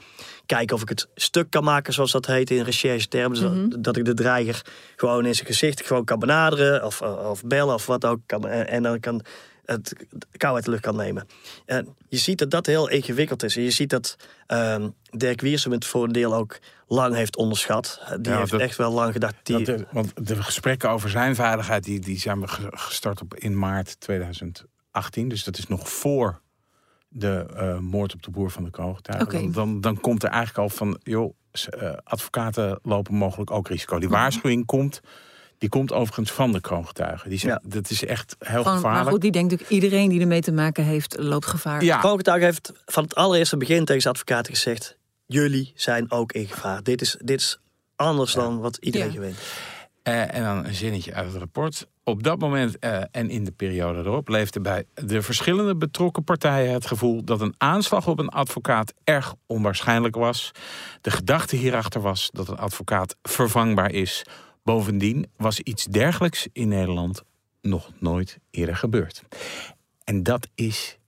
S9: kijken of ik het stuk kan maken, zoals dat heet in recherchetermen. Dus dat- dat ik de dreiger gewoon in zijn gezicht gewoon kan benaderen of, of bellen of wat ook. Kan, en, en dan kan het kou uit de lucht kan nemen. En je ziet dat dat heel ingewikkeld is. En je ziet dat ehm, Dirk Wiersum het voor een deel ook lang heeft onderschat. Die
S8: Ja,
S9: heeft
S8: dat-
S9: echt wel lang gedacht. Die,
S8: Dat want de gesprekken over zijn veiligheid die, die zijn we ge- gestart op in maart 2018. Dus dat is nog voor de eh, moord op de boer van de.
S7: Oké.
S8: Dan, dan, dan komt er eigenlijk al van, joh, eh, advocaten lopen mogelijk ook risico. Die waarschuwing komt, die komt overigens van de kroongetuigen. Die zegt, dat is echt heel
S7: Gewoon, maar
S8: gevaarlijk.
S7: goed, die denkt natuurlijk iedereen die ermee te maken heeft, loopt gevaar.
S8: Ja.
S9: De kroongetuige heeft van het allereerste begin tegen zijn advocaten gezegd... jullie zijn ook in gevaar. Dit is, dit is anders dan wat iedereen
S7: Ja.
S9: gewend
S8: Eh, en dan een zinnetje uit het rapport. Op dat moment eh, en in de periode erop leefde bij de verschillende betrokken partijen het gevoel dat een aanslag op een advocaat erg onwaarschijnlijk was. De gedachte hierachter was dat een advocaat vervangbaar is. Bovendien was iets dergelijks in Nederland nog nooit eerder gebeurd. En dat is.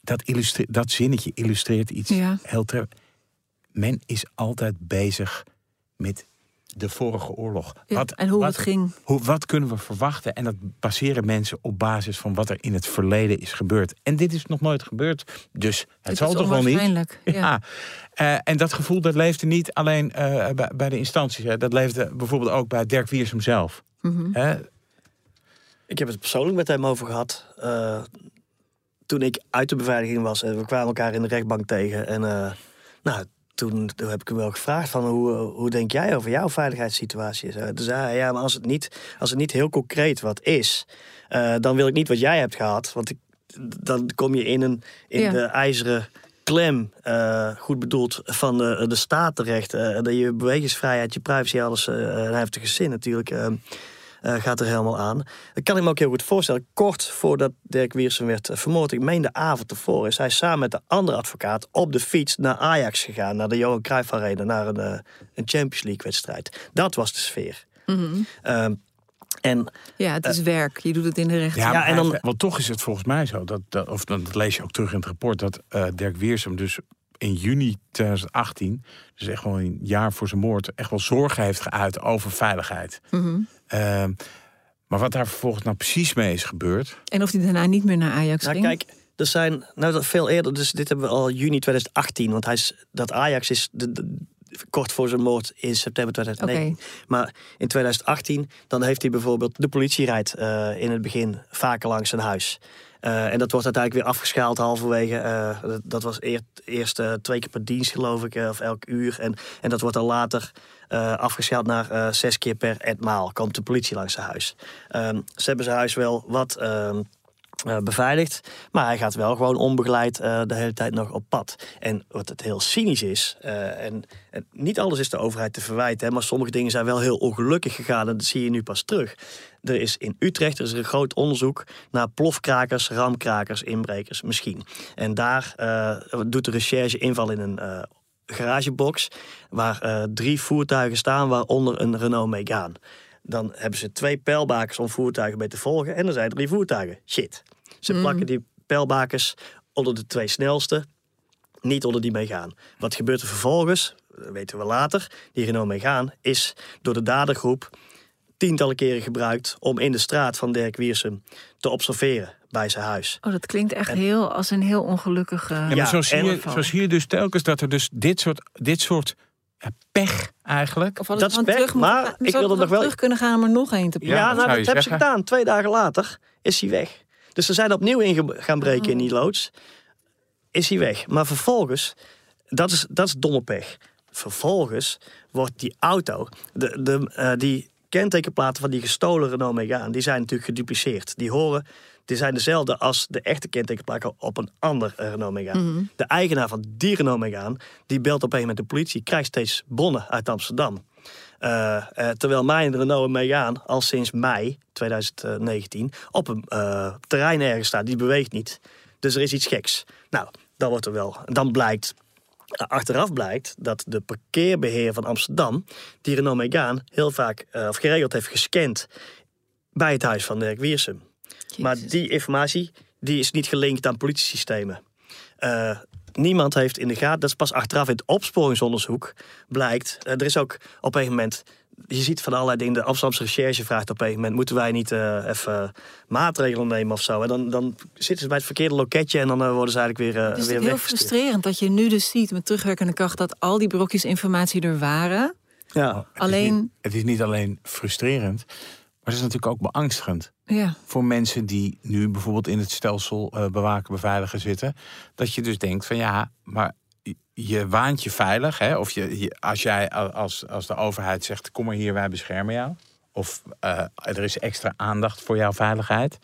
S8: Dat, dat zinnetje illustreert iets
S7: Ja.
S8: heel. Men is altijd bezig met de vorige oorlog.
S7: Ja, en hoe het ging.
S8: Hoe, wat kunnen we verwachten? En dat baseren mensen op basis van wat er in het verleden is gebeurd. En dit is nog nooit gebeurd. Dus het
S7: Dit
S8: zal toch wel niet?
S7: ja.
S8: Ja. Eh, en dat gevoel dat leefde niet alleen eh, bij, bij de instanties. Hè. Dat leefde bijvoorbeeld ook bij Dirk Wiersum zelf. Hè?
S9: Ik heb het persoonlijk met hem over gehad. eh, toen ik uit de beveiliging was en we kwamen elkaar in de rechtbank tegen. En eh, nou, toen, heb ik hem wel gevraagd van hoe, hoe denk jij over jouw veiligheidssituatie? Toen zei hij, ja, maar als het niet, als het niet heel concreet wat is, eh, dan wil ik niet wat jij hebt gehad. Want ik, dan kom je in, een, in
S7: Ja.
S9: de ijzeren klem, eh, goed bedoeld, van de, de staat terecht. eh, dat je bewegingsvrijheid, je privacy, alles, eh hij heeft een gezin natuurlijk... eh, gaat er helemaal aan. Dat kan ik me ook heel goed voorstellen. Kort voordat Dirk Wiersum werd eh, vermoord, ik meen de avond ervoor, is hij samen met de andere advocaat op de fiets naar Ajax gegaan, naar de Johan Cruijff Arena, naar een, eh, een Champions League wedstrijd. Dat was de sfeer.
S7: Mhm.
S9: Ehm, en
S7: Ja, het is werk. Je doet het in de rechter.
S8: Ja,
S9: en dan-
S8: want toch is het volgens mij zo, dat, dat, of dat lees je ook terug in het rapport, dat eh, Dirk Wiersum dus in juni 2018, dus echt gewoon een jaar voor zijn moord, echt wel zorgen heeft geuit over veiligheid.
S7: Mhm.
S8: Ehm, maar wat daar vervolgens nou precies mee is gebeurd.
S7: En of hij daarna niet meer naar Ajax
S9: nou,
S7: ging.
S9: kijk, er zijn, nou dat veel eerder, dus dit hebben we al juni 2018, want hij is, dat Ajax is de, de- kort voor zijn moord in september 2019. Maar in 2018, dan heeft hij bijvoorbeeld de politie rijdt eh, in het begin vaker langs zijn huis. Eh, en dat wordt uiteindelijk weer afgeschaald halverwege. Eh, dat, dat was eer, eerst twee keer per dienst, geloof ik, of elk uur. En, en dat wordt dan later afgeschaald naar zes keer per etmaal. Komt de politie langs zijn huis. Ehm, ze hebben zijn huis wel wat ehm, eh, beveiligd. Maar hij gaat wel gewoon onbegeleid eh, de hele tijd nog op pad. En wat het heel cynisch is, eh, en, niet alles is de overheid te verwijten, hè, maar sommige dingen zijn wel heel ongelukkig gegaan en dat zie je nu pas terug. Er is in Utrecht er is een groot onderzoek naar plofkrakers, ramkrakers, inbrekers misschien. En daar doet de recherche inval in een garagebox waar drie voertuigen staan, waaronder een Renault Megane. Dan hebben ze twee pijlbakers om voertuigen mee te volgen en er zijn drie voertuigen. Shit. Ze plakken die pijlbakers onder de twee snelste, niet onder die Megane. Wat gebeurt er vervolgens? Dat weten we later. Die Renault Megane is door de dadergroep tientallen keren gebruikt om in de straat van Dirk Wiersum te observeren bij zijn huis.
S7: Oh, dat klinkt echt heel als een heel ongelukkige.
S8: Ja, maar
S9: Ja,
S8: zo, zie
S9: en-
S8: je, zo zie je dus telkens dat er dus dit soort, dit soort ja, pech eigenlijk.
S7: Of
S9: Dat is pech,
S7: terug
S9: maar ik wil er nog wel-
S7: terug kunnen gaan om er nog één te
S8: Ja,
S9: Ja, nou, dat hebben ze gedaan. Twee dagen later is hij weg. Dus ze zijn opnieuw in gaan breken in die loods. Is hij weg. Maar vervolgens, dat is, dat is domme pech. Vervolgens wordt die auto, de, de, eh, die kentekenplaten van die gestolen Renault Megane, die zijn natuurlijk gedupliceerd. Die horen, die zijn dezelfde als de echte kentekenplaten op een ander Renault Megane. De eigenaar van die Renault Megane, die belt op een met de politie, krijgt steeds bonnen uit Amsterdam. Uh, uh, terwijl mij en Renault en Megane al sinds mei 2019 op een uh, terrein ergens staat. Die beweegt niet. Dus er is iets geks. Nou, dan wordt er wel. Dan blijkt, achteraf blijkt dat de parkeerbeheer van Amsterdam, die Renault Megane heel vaak of geregeld heeft gescand bij het huis van Dirk Wiersum. Maar die informatie die is niet gelinkt aan politiesystemen. Uh, niemand heeft in de gaten, dat is pas achteraf in het opsporingsonderzoek, blijkt. Uh, er is ook op een moment, je ziet van allerlei dingen, de Amsterdamse recherche vraagt op een gegeven moment, moeten wij niet uh, even maatregelen nemen of zo? En dan, dan zitten ze bij het verkeerde loketje en dan worden ze eigenlijk weer,
S7: het is
S9: weer
S7: heel frustrerend dat je nu dus ziet met terugwerkende kracht dat al die brokjes informatie er waren.
S9: Ja.
S7: Alleen...
S8: Het is, niet, het is niet alleen frustrerend, maar het is natuurlijk ook beangstigend.
S7: Ja.
S8: Voor mensen die nu bijvoorbeeld in het stelsel uh, bewaken, beveiligen zitten. Dat je dus denkt van ja, maar je waant je veilig. Hè? Of je, je, als, jij, als, als de overheid zegt, kom maar hier, wij beschermen jou. Of uh, er is extra aandacht voor jouw veiligheid.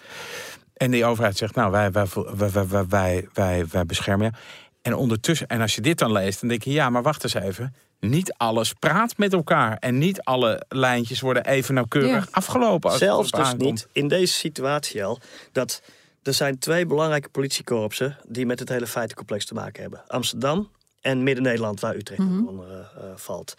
S8: En die overheid zegt, nou, wij, wij, wij, wij, wij, wij beschermen jou. En ondertussen, en als je dit dan leest, dan denk je, ja, maar wacht eens even niet alles praat met elkaar. En niet alle lijntjes worden even nauwkeurig
S7: Ja.
S8: afgelopen. Als
S9: Zelfs dus
S8: aankomt.
S9: niet in deze situatie al. Dat er zijn twee belangrijke politiekorpsen die met het hele feitencomplex te maken hebben. Amsterdam en Midden-Nederland, waar Utrecht onder eh, eh, valt.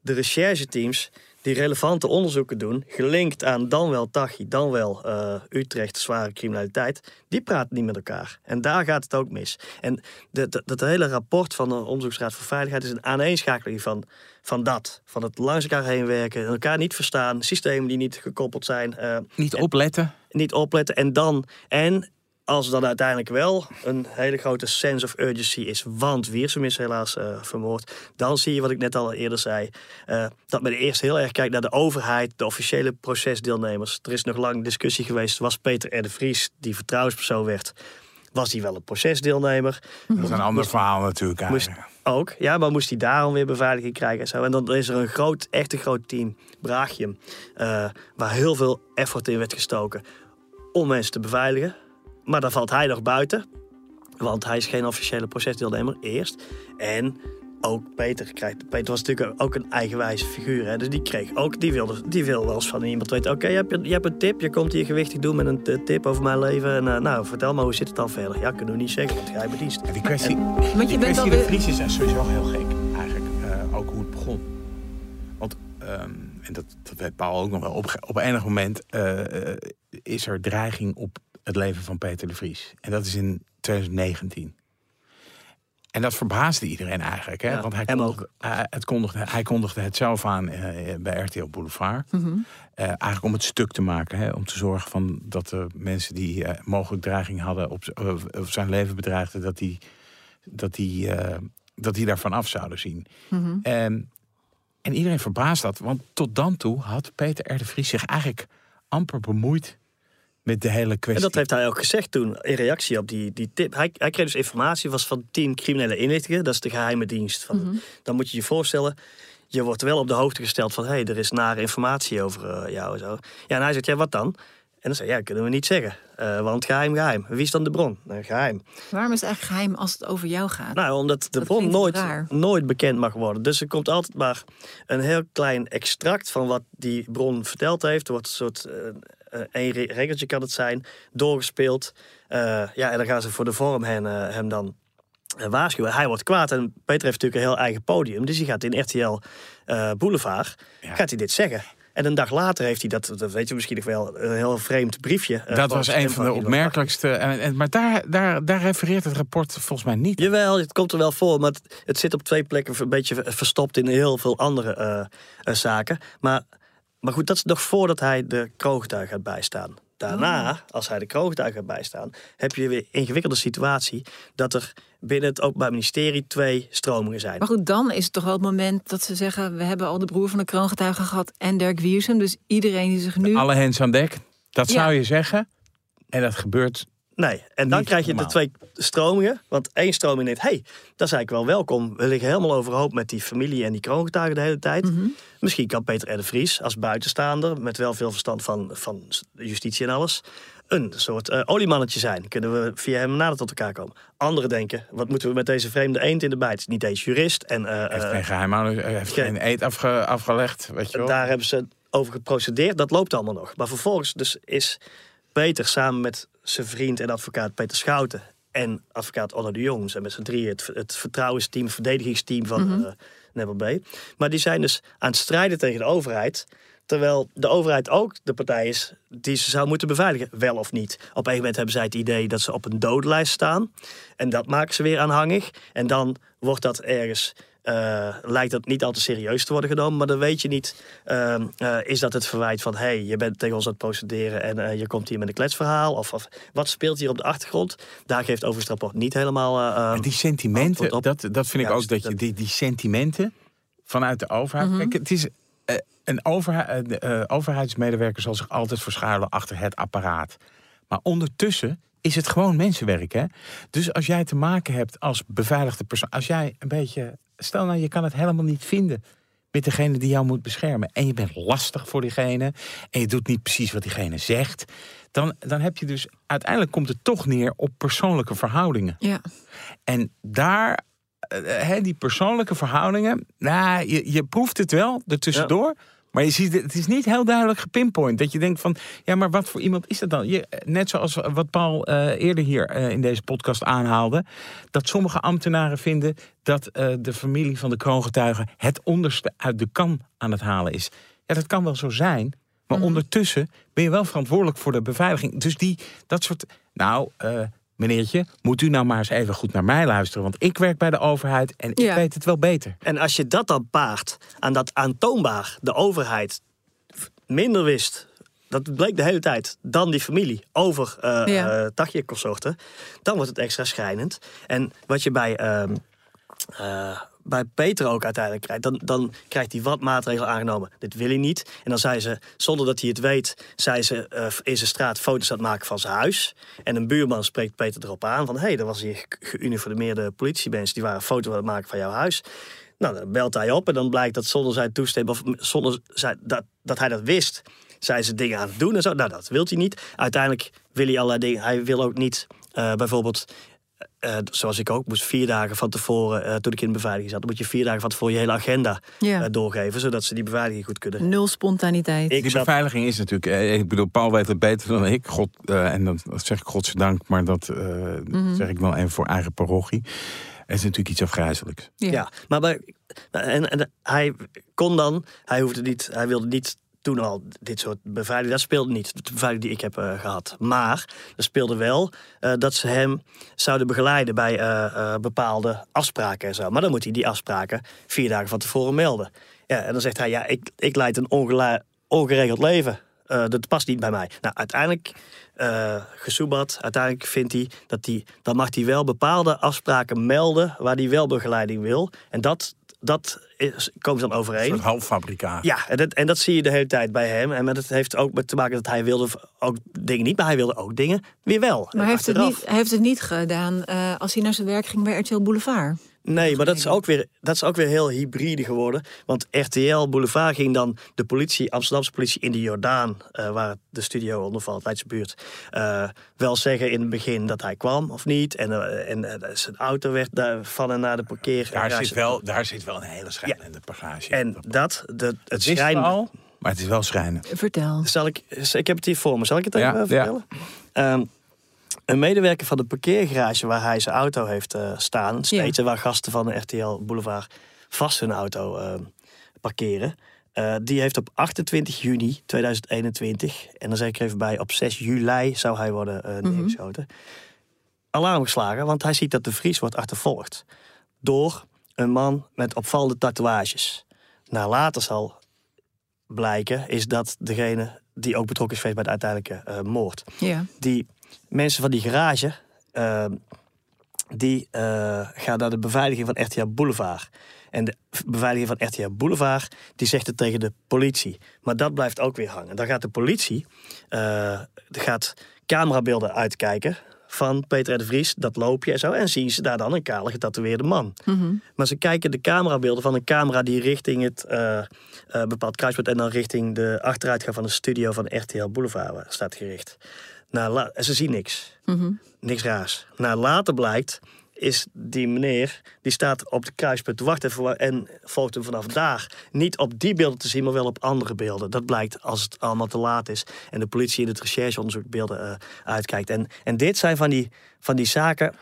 S9: De rechercheteams die relevante onderzoeken doen, gelinkt aan dan wel Tachi, dan wel eh, Utrecht, zware criminaliteit, die praten niet met elkaar. En daar gaat het ook mis. En de, de- dat hele rapport van de Onderzoeksraad voor Veiligheid is een aaneenschakeling van, van dat. Van het langs elkaar heen werken, elkaar niet verstaan, systemen die niet gekoppeld zijn. eh,
S8: Niet opletten.
S9: niet opletten. En dan, en als dan uiteindelijk wel een hele grote sense of urgency is, want Wiersum is helaas eh, vermoord, dan zie je wat ik net al eerder zei, eh, dat men eerst heel erg kijkt naar de overheid, de officiële procesdeelnemers. Er is nog lang discussie geweest, was Peter R. de Vries, die vertrouwenspersoon werd, was hij wel een procesdeelnemer?
S8: Dat is een ander verhaal natuurlijk
S9: Moest, ook, ja, maar moest hij daarom weer beveiliging krijgen en zo. En dan is er een groot, echt een groot team, Braachium, eh, waar heel veel effort in werd gestoken om mensen te beveiligen. Maar dan valt hij nog buiten, want hij is geen officiële procesdeelnemer eerst. En ook Peter krijgt. Peter was natuurlijk ook een eigenwijze figuur. Hè? Dus die kreeg ook, die wilde, die wil wel eens van iemand weten. Oké, je, hebt, je hebt een tip, je komt hier gewichtig doen met een tip over mijn leven. En eh, nou, vertel maar hoe zit het dan verder? Ja, kunnen we niet zeggen, want geheime dienst.
S8: En die kwestie,
S7: Want je
S8: die
S7: bent
S8: kwestie
S7: alweer-
S8: de is sowieso heel gek eigenlijk. eh, ook hoe het begon. Want, ehm, en dat, dat weet Paul ook nog wel, op, op enig moment eh, is er dreiging op het leven van Peter de Vries. En dat is in 2019. En dat verbaasde iedereen eigenlijk. Hè?
S9: Ja,
S8: Want hij kondigde, hij, het kondigde, hij kondigde het zelf aan eh, bij RTL Boulevard.
S7: Mhm.
S8: Eh, eigenlijk om het stuk te maken. Hè? Om te zorgen van dat de mensen die eh, mogelijk dreiging hadden op, of- zijn leven bedreigden, dat die, dat die, dat die daarvan af zouden zien.
S7: Mhm.
S8: En, en iedereen verbaasd dat, want tot dan toe had Peter R. de Vries zich eigenlijk amper bemoeid met de hele kwestie.
S9: En dat heeft hij ook gezegd toen, in reactie op die, die tip. Hij, hij kreeg dus informatie, was van team criminele inlichtingen. Dat is de geheime dienst. Van, Dan moet je je voorstellen, je wordt wel op de hoogte gesteld van... hé, hey, er is nare informatie over eh, jou en zo. Ja, en hij zegt, ja, wat dan? En dan zei ja, kunnen we niet zeggen. Eh, want geheim, geheim. Wie is dan de bron? Nou, geheim.
S7: Waarom is het eigenlijk geheim als het over jou gaat?
S9: Nou, omdat de
S7: Dat
S9: bron nooit,
S7: raar.
S9: nooit bekend mag worden. Dus er komt altijd maar een heel klein extract van wat die bron verteld heeft. Er wordt een soort, eh, eh, één re- regeltje kan het zijn, doorgespeeld. Eh, ja, en dan gaan ze voor de vorm hem, eh, hem dan waarschuwen. Hij wordt kwaad en Peter heeft natuurlijk een heel eigen podium. Dus hij gaat in RTL eh, Boulevard,
S8: Ja.
S9: gaat hij dit zeggen. En een dag later heeft hij dat, dat weet je misschien nog wel, een heel vreemd briefje. eh,
S8: dat was een van de opmerkelijkste. En, en, maar daar, daar, daar refereert het rapport volgens mij niet.
S9: Jawel, het komt er wel voor, maar het, het zit op twee plekken een beetje verstopt in heel veel andere eh, eh, zaken. Maar, maar goed, dat is nog voordat hij de kroogtuig gaat bijstaan. Daarna, als hij de kroogtuig gaat bijstaan, heb je weer een ingewikkelde situatie dat er binnen het Openbaar Ministerie twee stromingen zijn.
S7: Maar goed, dan is het toch wel het moment dat ze zeggen... we hebben al de broer van de kroongetuige gehad en Dirk Wiersum. Dus iedereen die zich nu...
S8: Alle hens aan dek. Dat
S7: Ja.
S8: zou je zeggen. En dat gebeurt.
S9: Nee, en dan
S8: Niet
S9: krijg je de twee stromingen. Want één stroming denkt, hé, hey, dat is eigenlijk wel welkom. We liggen helemaal overhoop met die familie en die kroongetuigen de hele tijd.
S7: Mhm.
S9: Misschien kan Peter R. de Vries als buitenstaander... met wel veel verstand van, van justitie en alles... een soort eh, oliemannetje zijn. Kunnen we via hem nader tot elkaar komen. Anderen denken, wat moeten we met deze vreemde eend in de bijt? Niet eens jurist. En, uh,
S8: heeft geen geheimhouding, heeft geen eet afge, afgelegd. Weet je wel.
S9: Daar hebben ze over geprocedeerd. Dat loopt allemaal nog. Maar vervolgens dus is Peter samen met zijn vriend en advocaat Peter Schouten en advocaat Onno de Jong. zijn met z'n drieën het, het vertrouwensteam, het verdedigingsteam van mm -hmm. uh, B. Maar die zijn dus aan het strijden tegen de overheid. Terwijl de overheid ook de partij is die ze zou moeten beveiligen, wel of niet. Op een moment hebben zij het idee dat ze op een dodenlijst staan. En dat maken ze weer aanhangig. En dan wordt dat ergens uh, lijkt dat niet al te serieus te worden genomen. Maar dan weet je niet, uh, uh, is dat het verwijt van... hé, hey, je bent tegen ons aan het procederen en je komt hier met een kletsverhaal? Of, of, wat speelt hier op de achtergrond? Daar geeft overigens het rapport niet helemaal...
S8: en die sentimenten, dat, dat vind ik ook dat je... Die, die sentimenten vanuit de overheid... Mm -hmm. Kijk, het is... Een overheid, overheidsmedewerker zal zich altijd verschuilen achter het apparaat. Maar ondertussen is het gewoon mensenwerk. Hè? Dus als jij te maken hebt als beveiligde persoon, als jij een beetje, stel nou je kan het helemaal niet vinden met degene die jou moet beschermen en je bent lastig voor diegene en je doet niet precies wat diegene zegt, dan, dan heb je dus uiteindelijk komt het toch neer op persoonlijke verhoudingen.
S7: Ja.
S8: En daar, uh, die persoonlijke verhoudingen, nou, je, je proeft het wel ertussendoor. Ja. Maar je ziet, het is niet heel duidelijk gepinpoint. Dat je denkt van, ja, maar wat voor iemand is dat dan? Je, net zoals wat Paul uh, eerder hier uh, in deze podcast aanhaalde. Dat sommige ambtenaren vinden dat uh, de familie van de kroongetuigen het onderste uit de kan aan het halen is. Ja, dat kan wel zo zijn. Maar mm. ondertussen ben je wel verantwoordelijk voor de beveiliging. Dus die, dat soort. Nou, meneertje, moet u nou maar eens even goed naar mij luisteren. Want ik werk bij de overheid en ik
S7: Ja.
S8: weet het wel beter.
S9: En als je dat dan paart aan dat aantoonbaar de overheid minder wist. Dat bleek de hele tijd dan die familie over uh,
S7: Ja.
S9: uh, Tagje-consorten. Dan wordt het extra schrijnend. En wat je bij, ehm, eh, bij Peter ook uiteindelijk krijgt, dan, dan krijgt hij wat maatregelen aangenomen. Dit wil hij niet. En dan zei ze, zonder dat hij het weet, zei ze eh, in zijn straat foto's aan het maken van zijn huis. En een buurman spreekt Peter erop aan van, hé, hey, er was hier ge- geuniformeerde politiemensen die waren een foto aan het maken van jouw huis. Nou, dan belt hij op en dan blijkt dat zonder zijn toestemming, of zonder zijn, dat, dat hij dat wist, zijn ze dingen aan het doen en zo. Nou, dat wil hij niet. Uiteindelijk wil hij allerlei dingen. Hij wil ook niet, eh, bijvoorbeeld, eh, zoals ik ook, moest vier dagen van tevoren, eh, toen ik in de beveiliging zat, dan moet je vier dagen van tevoren je hele agenda eh, doorgeven, zodat ze die beveiliging goed kunnen.
S7: Nul spontaniteit.
S9: Ik
S8: Die
S9: zat-
S8: beveiliging is natuurlijk, eh, ik bedoel, Paul weet het beter dan ik. God, eh, en dat, dat zeg ik godzijdank, maar dat eh,
S7: Mhm.
S8: zeg ik wel even voor eigen parochie. Het is natuurlijk iets afgrijzelijks.
S7: Ja.
S9: Ja, maar bij, en, en hij kon dan, hij hoefde niet, hij wilde niet al dit soort beveiliging, dat speelde niet, de beveiliging die ik heb eh, gehad. Maar er speelde wel eh, dat ze hem zouden begeleiden bij eh, bepaalde afspraken en zo. Maar dan moet hij die afspraken vier dagen van tevoren melden. Ja, en dan zegt hij, ja, ik, ik leid een ongeregeld leven. Dat past niet bij mij. Nou, uiteindelijk gesoebat. Uiteindelijk vindt hij dat hij, dan mag hij wel bepaalde afspraken melden waar hij wel begeleiding wil. En dat, dat is, komen ze dan
S8: Een
S9: overeen.
S8: soort halffabrikaat.
S9: Ja, en dat, en dat zie je de hele tijd bij hem. En met het heeft ook met te maken dat hij wilde ook dingen niet, maar hij wilde ook dingen weer wel.
S7: Maar hij heeft, het niet, hij heeft het niet gedaan eh, als hij naar zijn werk ging bij RTL Boulevard.
S9: Nee, maar dat is, ook weer, dat is ook weer heel hybride geworden. Want RTL Boulevard ging dan de politie, Amsterdamse politie in de Jordaan, eh, waar de studio onder valt, Leidse buurt, eh, wel zeggen in het begin dat hij kwam of niet. En, eh, en zijn auto werd daar van en naar de parkeer.
S8: Daar, zit wel, daar zit wel een hele schrijnende bagage.
S9: En dat, de, het
S8: al, maar het is wel schrijnend.
S7: Vertel.
S9: Zal ik, ik heb het hier voor me. Zal ik het even eh,
S8: ja.
S9: vertellen? Ehm, een medewerker van de parkeergarage waar hij zijn auto heeft eh, staan, steeds en waar gasten van de RTL Boulevard vast hun auto eh, parkeren. eh, die heeft op 28 juni 2021, en dan zeg ik even bij, op 6 juli zou hij worden eh, neergeschoten. Alarm geslagen, want hij ziet dat de Vries wordt achtervolgd door een man met opvallende tatoeages. Nou, later zal blijken, is dat degene die ook betrokken is geweest bij de uiteindelijke moord.
S7: Ja.
S9: Die mensen van die garage, eh, die eh, gaan naar de beveiliging van RTL Boulevard. En de beveiliging van RTL Boulevard, die zegt het tegen de politie. Maar dat blijft ook weer hangen. Dan gaat de politie, eh, gaat camerabeelden uitkijken van Peter R. de Vries, dat loopje en zo. En zien ze daar dan een kale getatoeëerde man. Maar ze kijken de camerabeelden van een camera die richting het eh, eh, bepaald kruispunt en dan richting de achteruitgang van de studio van RTL Boulevard staat gericht. Nou, en ze zien niks.
S7: Mhm.
S9: Niks raars. Nou, later blijkt, is die meneer, die staat op de kruispunt te wachten voor- en volgt hem vanaf daar. Niet op die beelden te zien, maar wel op andere beelden. Dat blijkt als het allemaal te laat is en de politie in het rechercheonderzoek beelden eh, uitkijkt. En, en dit zijn van die, van die zaken,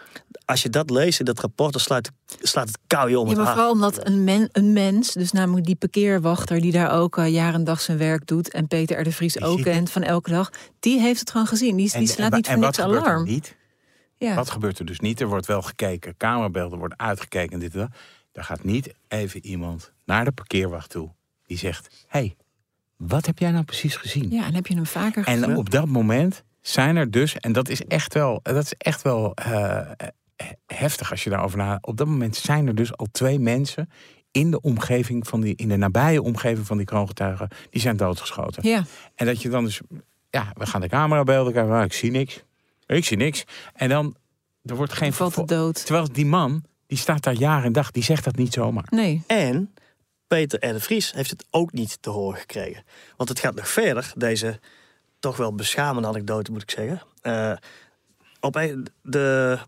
S9: als je dat leest in dat rapport, dan sluit, slaat het kou je om
S7: Ja,
S9: het
S7: maar
S9: hart.
S7: vooral omdat een, men, een mens, dus namelijk die parkeerwachter die daar ook eh, jaar en dag zijn werk doet, en Peter R. de Vries
S8: Die
S7: ook kent van elke dag, die heeft het gewoon gezien. Die, die slaat niet voor niks
S8: wat gebeurt er
S7: alarm.
S8: niet?
S7: Ja.
S8: Wat gebeurt er dus niet? Er wordt wel gekeken, camerabeelden worden uitgekeken en dit en dat. Er gaat niet even iemand naar de parkeerwacht toe die zegt: Hé, hey, wat heb jij nou precies gezien?
S7: ja, en heb je hem vaker gezien?
S8: En op dat moment zijn er dus, en dat is echt wel, dat is echt wel eh, heftig als je daarover na. Op dat moment zijn er dus al twee mensen in de omgeving van die, in de nabije omgeving van die kroongetuigen, die zijn doodgeschoten.
S7: Ja,
S8: En dat je dan dus, ja, we gaan de camerabeelden kijken, ik zie niks. Ik zie niks. En dan, er wordt geen
S7: valt het dood.
S8: Terwijl die man, die staat daar jaar en dag, die zegt dat niet zomaar.
S7: Nee.
S9: En Peter R. de Vries heeft het ook niet te horen gekregen. Want het gaat nog verder, deze toch wel beschamende anekdote moet ik zeggen. Eh, op een- de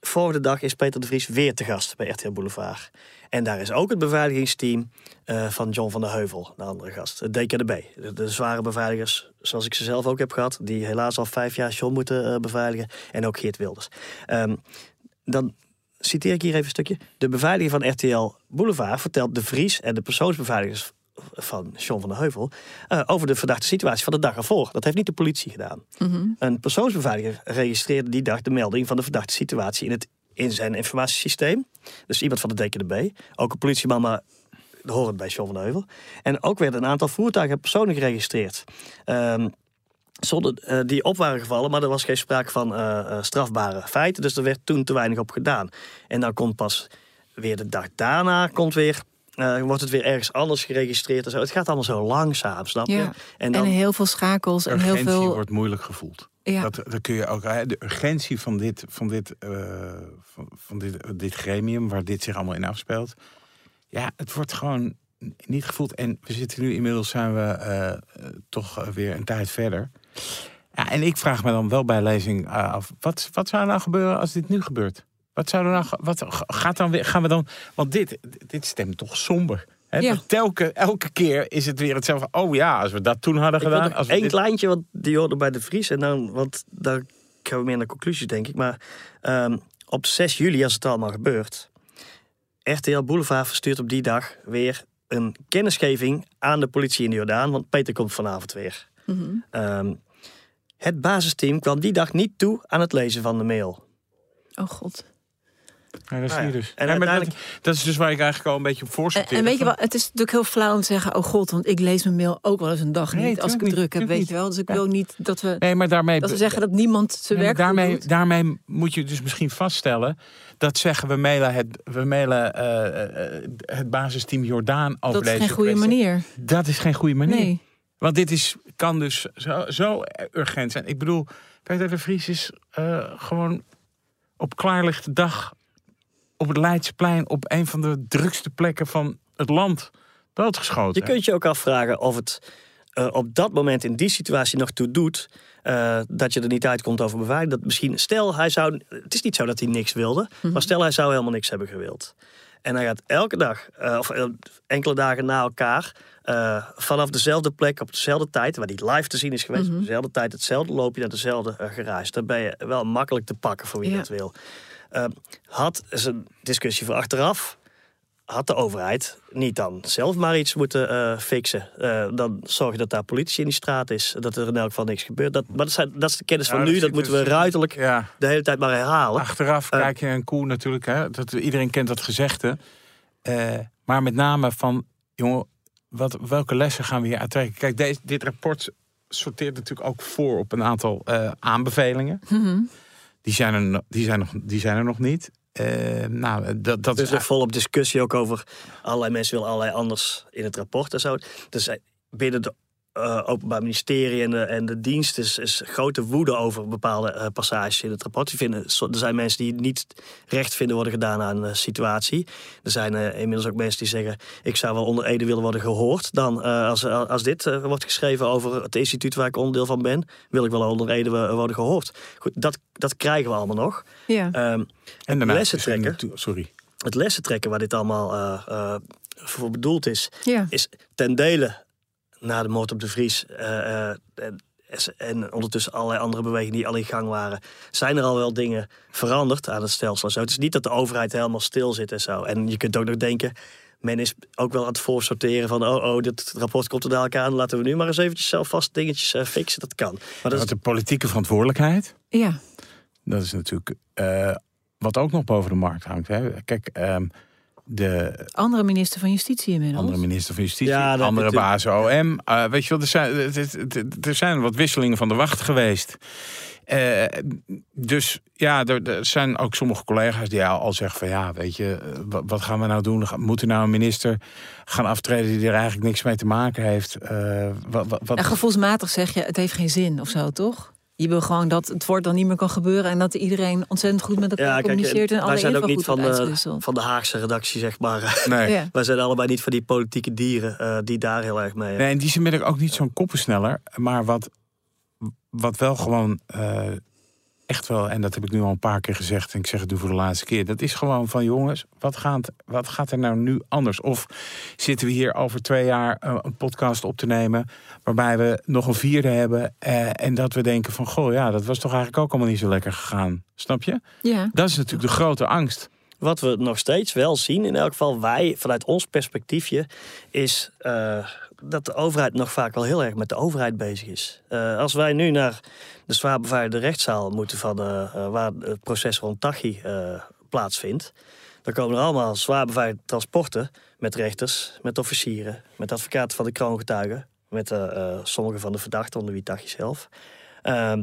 S9: volgende dag is Peter de Vries weer te gast bij RTL Boulevard. En daar is ook het beveiligingsteam eh, van John van der Heuvel, de andere gast. Het DKDB, de, de zware beveiligers, zoals ik ze zelf ook heb gehad... die helaas al vijf jaar John moeten eh, beveiligen. En ook Geert Wilders. Ehm, dan citeer ik hier even een stukje. De beveiliger van RTL Boulevard vertelt de Vries en de persoonsbeveiligers van John van der Heuvel eh, over de verdachte situatie van de dag ervoor. Dat heeft niet de politie gedaan.
S7: Mhm.
S9: Een persoonsbeveiliger registreerde die dag de melding van de verdachte situatie in, het, in zijn informatiesysteem. Dus iemand van de DKDB. Ook een politieman, maar dat hoort bij John van Heuvel. En ook werden een aantal voertuigen en personen geregistreerd. Ehm, zonder, eh, die op waren gevallen, maar er was geen sprake van eh, eh, strafbare feiten. Dus er werd toen te weinig op gedaan. En dan komt pas weer de dag daarna, komt weer, eh, wordt het weer ergens anders geregistreerd. En zo. Het gaat allemaal zo langzaam, snap je?
S7: Ja.
S9: En
S7: En heel veel schakels en heel
S8: urgentie
S7: veel.
S8: wordt moeilijk gevoeld.
S7: Ja.
S8: Dat, dat kun je ook, de urgentie van dit, van dit, eh, van, dit, dit gremium, waar dit zich allemaal in afspeelt. Ja, het wordt gewoon niet gevoeld. En we zitten nu inmiddels zijn we eh, toch weer een tijd verder. Ja, en ik vraag me dan wel bij lezing eh, af, wat, wat zou er nou gebeuren als dit nu gebeurt? Wat zou er nou, wat gaat dan weer, gaan we dan, want dit, dit stemt toch somber. Hè?
S7: Ja.
S8: Telke, elke keer is het weer hetzelfde. Oh ja, als we dat toen hadden
S9: Ik
S8: gedaan. Als
S9: één
S8: dit-
S9: kleintje, want die hoorde bij de Vries. En dan, want daar gaan we meer naar conclusies, denk ik. Maar ehm, op 6 juli, als het allemaal gebeurt... RTL Boulevard verstuurt op die dag weer een kennisgeving aan de politie in de Jordaan. Want Peter komt vanavond weer.
S7: Mhm.
S9: Ehm, het basisteam kwam die dag niet toe aan het lezen van de mail.
S7: Oh god.
S8: Ja, dat zie
S9: Nou
S8: je
S9: ja.
S8: dus.
S9: En
S8: Ja, dat, is dus waar ik eigenlijk al een beetje op voor
S7: En, en weet je wat, het is natuurlijk heel flauw om te zeggen, oh god, want ik lees mijn mail ook wel eens een dag
S8: Nee,
S7: niet als ik het druk heb, weet je wel. Dus ik
S8: Ja.
S7: wil niet dat we,
S8: Nee, maar daarmee...
S7: dat we zeggen dat niemand zijn
S8: Nee,
S7: werk goed
S8: daarmee,
S7: doet.
S8: daarmee moet je dus misschien vaststellen... dat zeggen we mailen het, we mailen, eh, eh, het basisteam Jordaan over
S7: Dat is geen goede manier.
S8: Dat is geen goede manier.
S7: Nee.
S8: Want dit is, kan dus zo, zo urgent zijn. Ik bedoel, Peter de Vries is eh, gewoon op klaarlichte dag... op het Leidseplein op een van de drukste plekken van het land doodgeschoten.
S9: Je kunt je ook afvragen of het eh, op dat moment in die situatie nog toe doet. eh, dat je er niet uitkomt over beveiliging. Dat misschien, stel hij zou. Het is niet zo dat hij niks wilde. Maar stel hij zou helemaal niks hebben gewild. En hij gaat elke dag, eh, of enkele dagen na elkaar. eh, vanaf dezelfde plek op dezelfde tijd, waar die live te zien is geweest, op dezelfde tijd, hetzelfde loopje naar dezelfde garage. Dan ben je wel makkelijk te pakken voor wie
S7: Ja.
S9: dat wil. Eh, had, is een discussie voor achteraf, had de overheid niet dan zelf maar iets moeten eh, fixen. Eh, dan zorg je dat daar politie in die straat is. Dat er in elk geval niks gebeurt. Dat, maar dat, zijn, dat is de kennis
S8: Ja,
S9: van
S8: dat
S9: nu. Dat moeten we ruiterlijk
S8: Ja.
S9: de hele tijd maar herhalen.
S8: Achteraf
S9: Eh,
S8: kijk je een koe natuurlijk, hè, dat, iedereen kent dat gezegde. Eh, maar met name van, jongen, wat, welke lessen gaan we hier uittrekken? Kijk, deze, dit rapport sorteert natuurlijk ook voor op een aantal eh, aanbevelingen.
S7: Mhm.
S8: Die, zijn er, die, zijn nog, die zijn er nog niet. Eh, nou, dat, dat
S9: Er
S8: is
S9: er volop discussie ook over. Allerlei mensen willen allerlei anders in het rapport en zo. Dus eh, binnen de eh, Openbaar Ministerie en de, en de dienst is, is grote woede over bepaalde eh, passages in het rapport. Die vinden, er zijn mensen die niet recht vinden worden gedaan aan een situatie. Er zijn eh, inmiddels ook mensen die zeggen: Ik zou wel onder Ede willen worden gehoord. Dan, eh, als, als dit eh, wordt geschreven over het instituut waar ik onderdeel van ben, wil ik wel onder Ede wo- worden gehoord. Goed, dat, dat krijgen we allemaal nog.
S7: Ja.
S9: Ehm,
S8: En daarna
S9: lessen
S8: is
S9: trekken.
S8: Sorry.
S9: het lessen trekken waar dit allemaal eh, eh, voor bedoeld is,
S7: Ja.
S9: is ten dele na de moord op de Vries eh, eh, en, en ondertussen allerlei andere bewegingen die al in gang waren, zijn er al wel dingen veranderd aan het stelsel. Zo. Het is niet dat de overheid helemaal stil zit en zo. En je kunt ook nog denken, men is ook wel aan het voorsorteren van, oh, oh, dit rapport komt er dadelijk aan, laten we nu maar eens eventjes zelf vast dingetjes eh, fixen. Dat kan. Maar dat
S8: Wat
S9: is,
S8: de politieke verantwoordelijkheid,
S7: ja.
S8: dat is natuurlijk eh, wat ook nog boven de markt hangt. Hè. Kijk, ehm, de
S7: Andere minister van Justitie inmiddels.
S8: andere minister van Justitie,
S9: Ja,
S8: andere baas OM. eh, weet je wel, er zijn, er zijn wat wisselingen van de wacht geweest. Eh, dus ja, er, er zijn ook sommige collega's die al, zeggen van ja, weet je, eh, wat, wat gaan we nou doen? Moet er nou een minister gaan aftreden die er eigenlijk niks mee te maken heeft? Eh, wat, wat, wat-
S7: En gevoelsmatig zeg je, het heeft geen zin of zo, toch? Je wil gewoon dat het woord dan niet meer kan gebeuren... en dat iedereen ontzettend goed met elkaar
S9: ja, kijk,
S7: communiceert... en
S9: wij
S7: alle
S9: zijn ook niet van
S7: wordt
S9: de, van de Haagse redactie, zeg maar.
S8: nee.
S7: Ja.
S9: Wij zijn allebei niet van die politieke dieren eh, die daar heel erg mee.
S8: Nee, in die ben ik ook niet zo'n koppensneller. Maar wat, wat wel gewoon eh, echt wel, en dat heb ik nu al een paar keer gezegd, en ik zeg het nu voor de laatste keer. Dat is gewoon van jongens, wat gaat, wat gaat er nou nu anders? Of zitten we hier over twee jaar eh, een podcast op te nemen, waarbij we nog een vierde hebben. eh, en dat we denken van, goh ja, dat was toch eigenlijk ook allemaal niet zo lekker gegaan. Snap je?
S7: Ja.
S8: Dat is natuurlijk de grote angst.
S9: Wat we nog steeds wel zien, in elk geval wij vanuit ons perspectiefje, is eh, dat de overheid nog vaak wel heel erg met de overheid bezig is. Eh, als wij nu naar de zwaar beveiligde rechtszaal moeten van eh, eh, waar het proces rond Tachi plaatsvindt, dan komen er allemaal zwaar beveiligde transporten met rechters, met officieren, met advocaten van de kroongetuigen, met sommige van de verdachten, onder wie Tachi zelf. Ehm,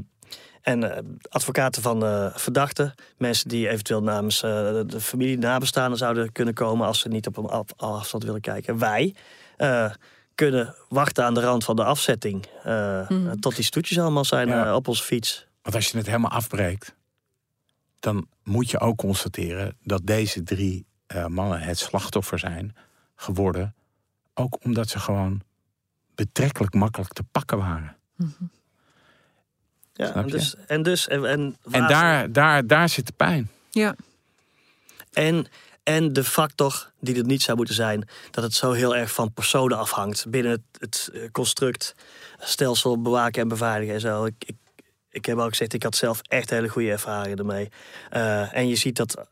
S9: en advocaten van verdachten, mensen die eventueel namens de familie nabestaanden zouden kunnen komen als ze niet op een af- afstand willen kijken. Wij kunnen wachten aan de rand van de afzetting eh, tot die stoetjes allemaal zijn
S8: Ja.
S9: eh, op onze fiets.
S8: Want als je het helemaal afbreekt, dan moet je ook constateren dat deze drie eh, mannen het slachtoffer zijn geworden. Ook omdat ze gewoon betrekkelijk makkelijk te pakken waren.
S9: Ja,
S8: Snap
S9: en dus, en dus en, en,
S8: En daar, daar, daar zit de pijn.
S7: Ja.
S9: En, en de factor die er niet zou moeten zijn, dat het zo heel erg van personen afhangt binnen het, het eh, construct, stelsel bewaken en beveiligen en zo. Ik, ik, ik heb ook gezegd, ik had zelf echt hele goede ervaringen ermee. Eh, en je ziet dat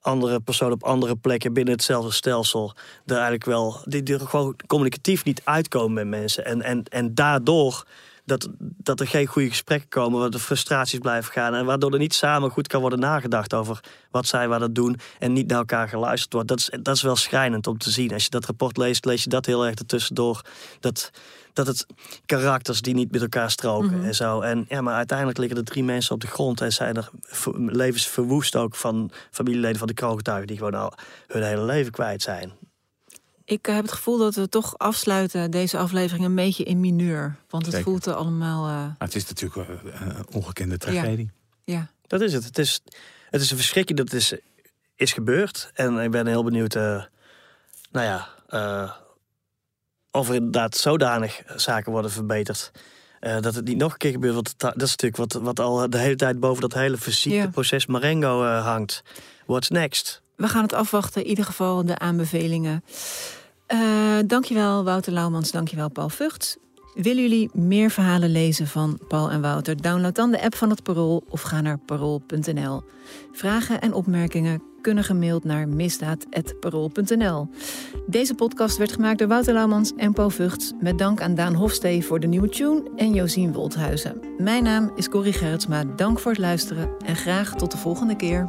S9: andere personen op andere plekken binnen hetzelfde stelsel er eigenlijk wel, die, die er gewoon communicatief niet uitkomen met mensen. En, en, en daardoor dat, dat er geen goede gesprekken komen, waar de frustraties blijven gaan. En waardoor er niet samen goed kan worden nagedacht over wat zij waar dat doen. En niet naar elkaar geluisterd wordt. Dat is, dat is wel schrijnend om te zien. Als je dat rapport leest, lees je dat heel erg ertussendoor. Dat, dat het karakters die niet met elkaar stroken en zo. En, ja, maar uiteindelijk liggen er drie mensen op de grond en zijn er levens verwoest ook van familieleden van de kroongetuigen die gewoon al hun hele leven kwijt zijn.
S7: Ik eh, heb het gevoel dat we toch afsluiten deze aflevering een beetje in mineur. Want het
S8: Zeker.
S7: voelt er allemaal... eh,
S8: het is natuurlijk eh, een ongekende tragedie.
S7: ja.
S9: Dat is het. Het is, het is een verschrikking dat is, is gebeurd. En ik ben heel benieuwd, eh, nou ja, eh, of er inderdaad zodanig zaken worden verbeterd. eh, dat het niet nog een keer gebeurt. Want dat is natuurlijk wat, wat al de hele tijd boven dat hele fysieke
S7: Ja.
S9: proces Marengo eh, hangt. What's next?
S7: We gaan het afwachten, in ieder geval de aanbevelingen. Eh dankjewel Wouter Laumans, dankjewel Paul Vught. Willen jullie meer verhalen lezen van Paul en Wouter? Download dan de app van het Parool of ga naar parool.nl. Vragen en opmerkingen kunnen gemaild naar misdaad.parool.nl. Deze podcast werd gemaakt door Wouter Laumans en Paul Vught... met dank aan Daan Hofstee voor de nieuwe tune en Josien Wolthuizen. Mijn naam is Corrie Gerritsma, dank voor het luisteren... en graag tot de volgende keer.